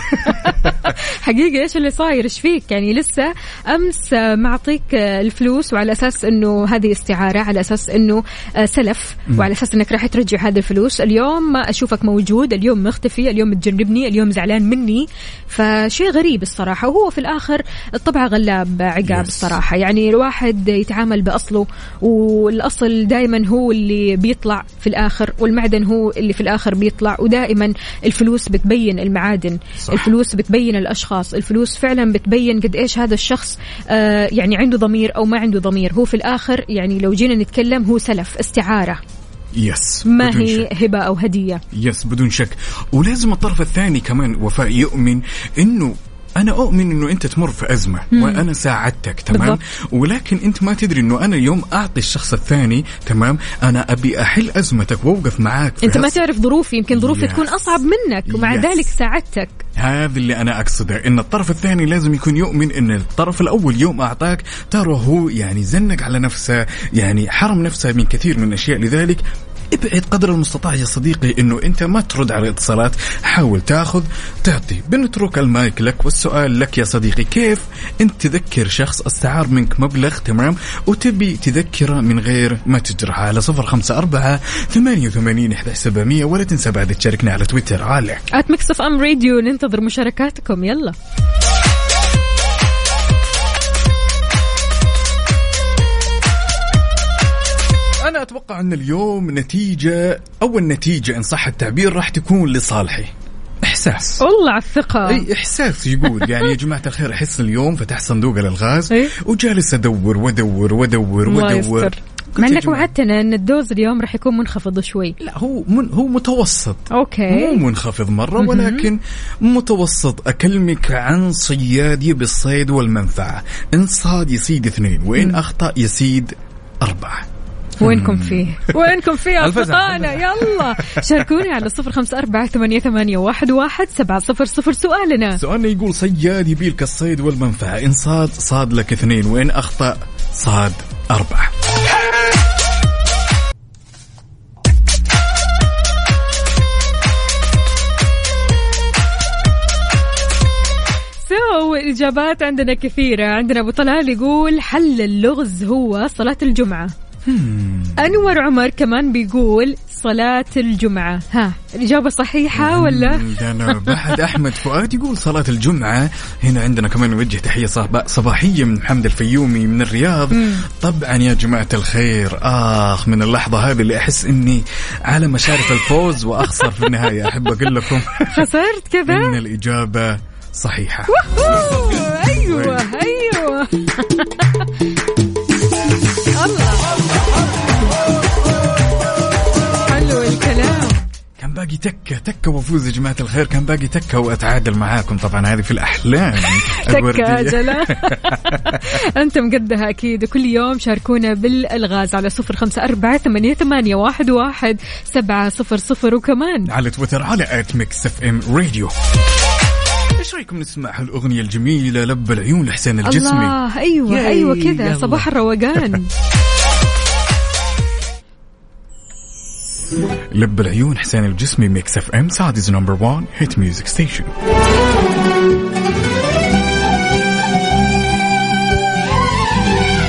حقيقة إيش اللي صاير إيش فيك؟ يعني لسه أمس معطيك الفلوس وعلى أساس إنه هذه استعارة على أساس إنه آه، سلف وعلى أساس إنك راح ترجع هذه الفلوس. اليوم ما أشوفك موجود اليوم مختفي اليوم تجنبني اليوم زعلان مني. فشيء غريب الصراحة وهو في الآخر الطبع غلاب عقاب
Yes.
الصراحة. يعني الواحد يتعامل بأصله والأصل دائما هو اللي بيطلع في الآخر والمعدن هو اللي في الآخر بيطلع. ودائما الفلوس بتبين المعادن
صح.
الفلوس بتبين الأشخاص الفلوس فعلا بتبين قد إيش هذا الشخص آه يعني عنده ضمير أو ما عنده ضمير. هو في الآخر يعني لو جينا نتكلم هو سلف استعارة.
يس
ما هي
شك.
هبة أو هدية؟
يس بدون شك. ولازم الطرف الثاني كمان وفاء يؤمن إنه أنا أؤمن إنه أنت تمر في أزمة وأنا ساعدتك تمام
بالضبط.
ولكن أنت ما تدري إنه أنا يوم أعطي الشخص الثاني تمام أنا أبي أحل أزمتك وأوقف معاك
أنت ما تعرف ظروفي يمكن ظروفي
Yes.
تكون أصعب منك ومع
Yes.
ذلك ساعدتك
هذا اللي أنا أقصده إن الطرف الثاني لازم يكون يؤمن إن الطرف الأول يوم أعطاك ترى هو يعني زنق على نفسه يعني حرم نفسه من كثير من الاشياء لذلك ابعد قدر المستطاع يا صديقي إنه أنت ما ترد على الاتصالات. حاول تاخذ تعطي. بنترك المايك لك والسؤال لك يا صديقي. كيف انت تذكر شخص استعار منك مبلغ تمام؟ وتبي تذكره من غير ما تجرح على صفر خمسة أربعة ثمانية وثمانين سبعمية. ولا تنسى بعد تشاركنا على تويتر. على
at Mix FM Radio ننتظر مشاركاتكم. يلا.
أنا أتوقع أن اليوم نتيجة أول نتيجة إن صح التعبير راح تكون لصالحي. إحساس.
والله على الثقة.
أي إحساس يقول. يعني يا جماعة الخير أحس اليوم فتحت صندوق
الألغاز.
وجالس
أدور
وأدور
وأدور
وأدور.
مع
إنك
وعدتنا إن ال dose اليوم راح يكون منخفض شوي.
لا هو من هو متوسط. مو
okay
منخفض مرة ولكن متوسط. أكلمك عن صياد يبي الصيد والمنفعة. إن صاد يصيد اثنين وإن أخطأ يصيد أربعة.
وينكم فيه؟ وينكم فيه
الفزع،
اصدقائنا يلا. شاركوني على صفر خمسة أربعة ثمانية, ثمانية واحد, واحد سبعة صفر صفر. سؤالنا.
سؤالنا يقول صياد يبيلك الصيد والمنفعة إن صاد صاد لك اثنين وإن أخطأ صاد أربعة.
so الإجابات عندنا كثيرة. عندنا أبو طلال يقول حل اللغز هو صلاة الجمعة. أنور عمر كمان بيقول صلاة الجمعة. ها الإجابة صحيحة ولا؟
مم، أنا بعد أحمد فؤاد يقول صلاة الجمعة. هنا عندنا كمان نوجه تحية صبا- صباحية من محمد الفيومي من الرياض. طبعا يا جماعة الخير. آخ من اللحظة هذه اللي أحس إني على مشارف الفوز وأخسر في النهاية. أحب أقول لكم
خسرت كذا؟
إن الإجابة صحيحة.
أوه، أيوة.
باقي تكة تكة وافوز يا جماعة الخير. كان باقي تكة وأتعادل معاكم. طبعا هذه في الأحلام.
تكة
الوردية.
أجلة أنت مقدها أكيد. وكل يوم شاركونا بالألغاز على صفر خمسة أربعة ثمانية, ثمانية واحد, واحد سبعة صفر صفر. وكمان
على تويتر على at Mix FM Radio. إيش رأيكم نسمع هالاغنيه الجميلة لب العيون لحسين الجسمي؟
الله
yay،
أيوة كذا. صباح الروقان.
لب العيون حسين الجسمي Mix FM Saudi's number 1 hit music station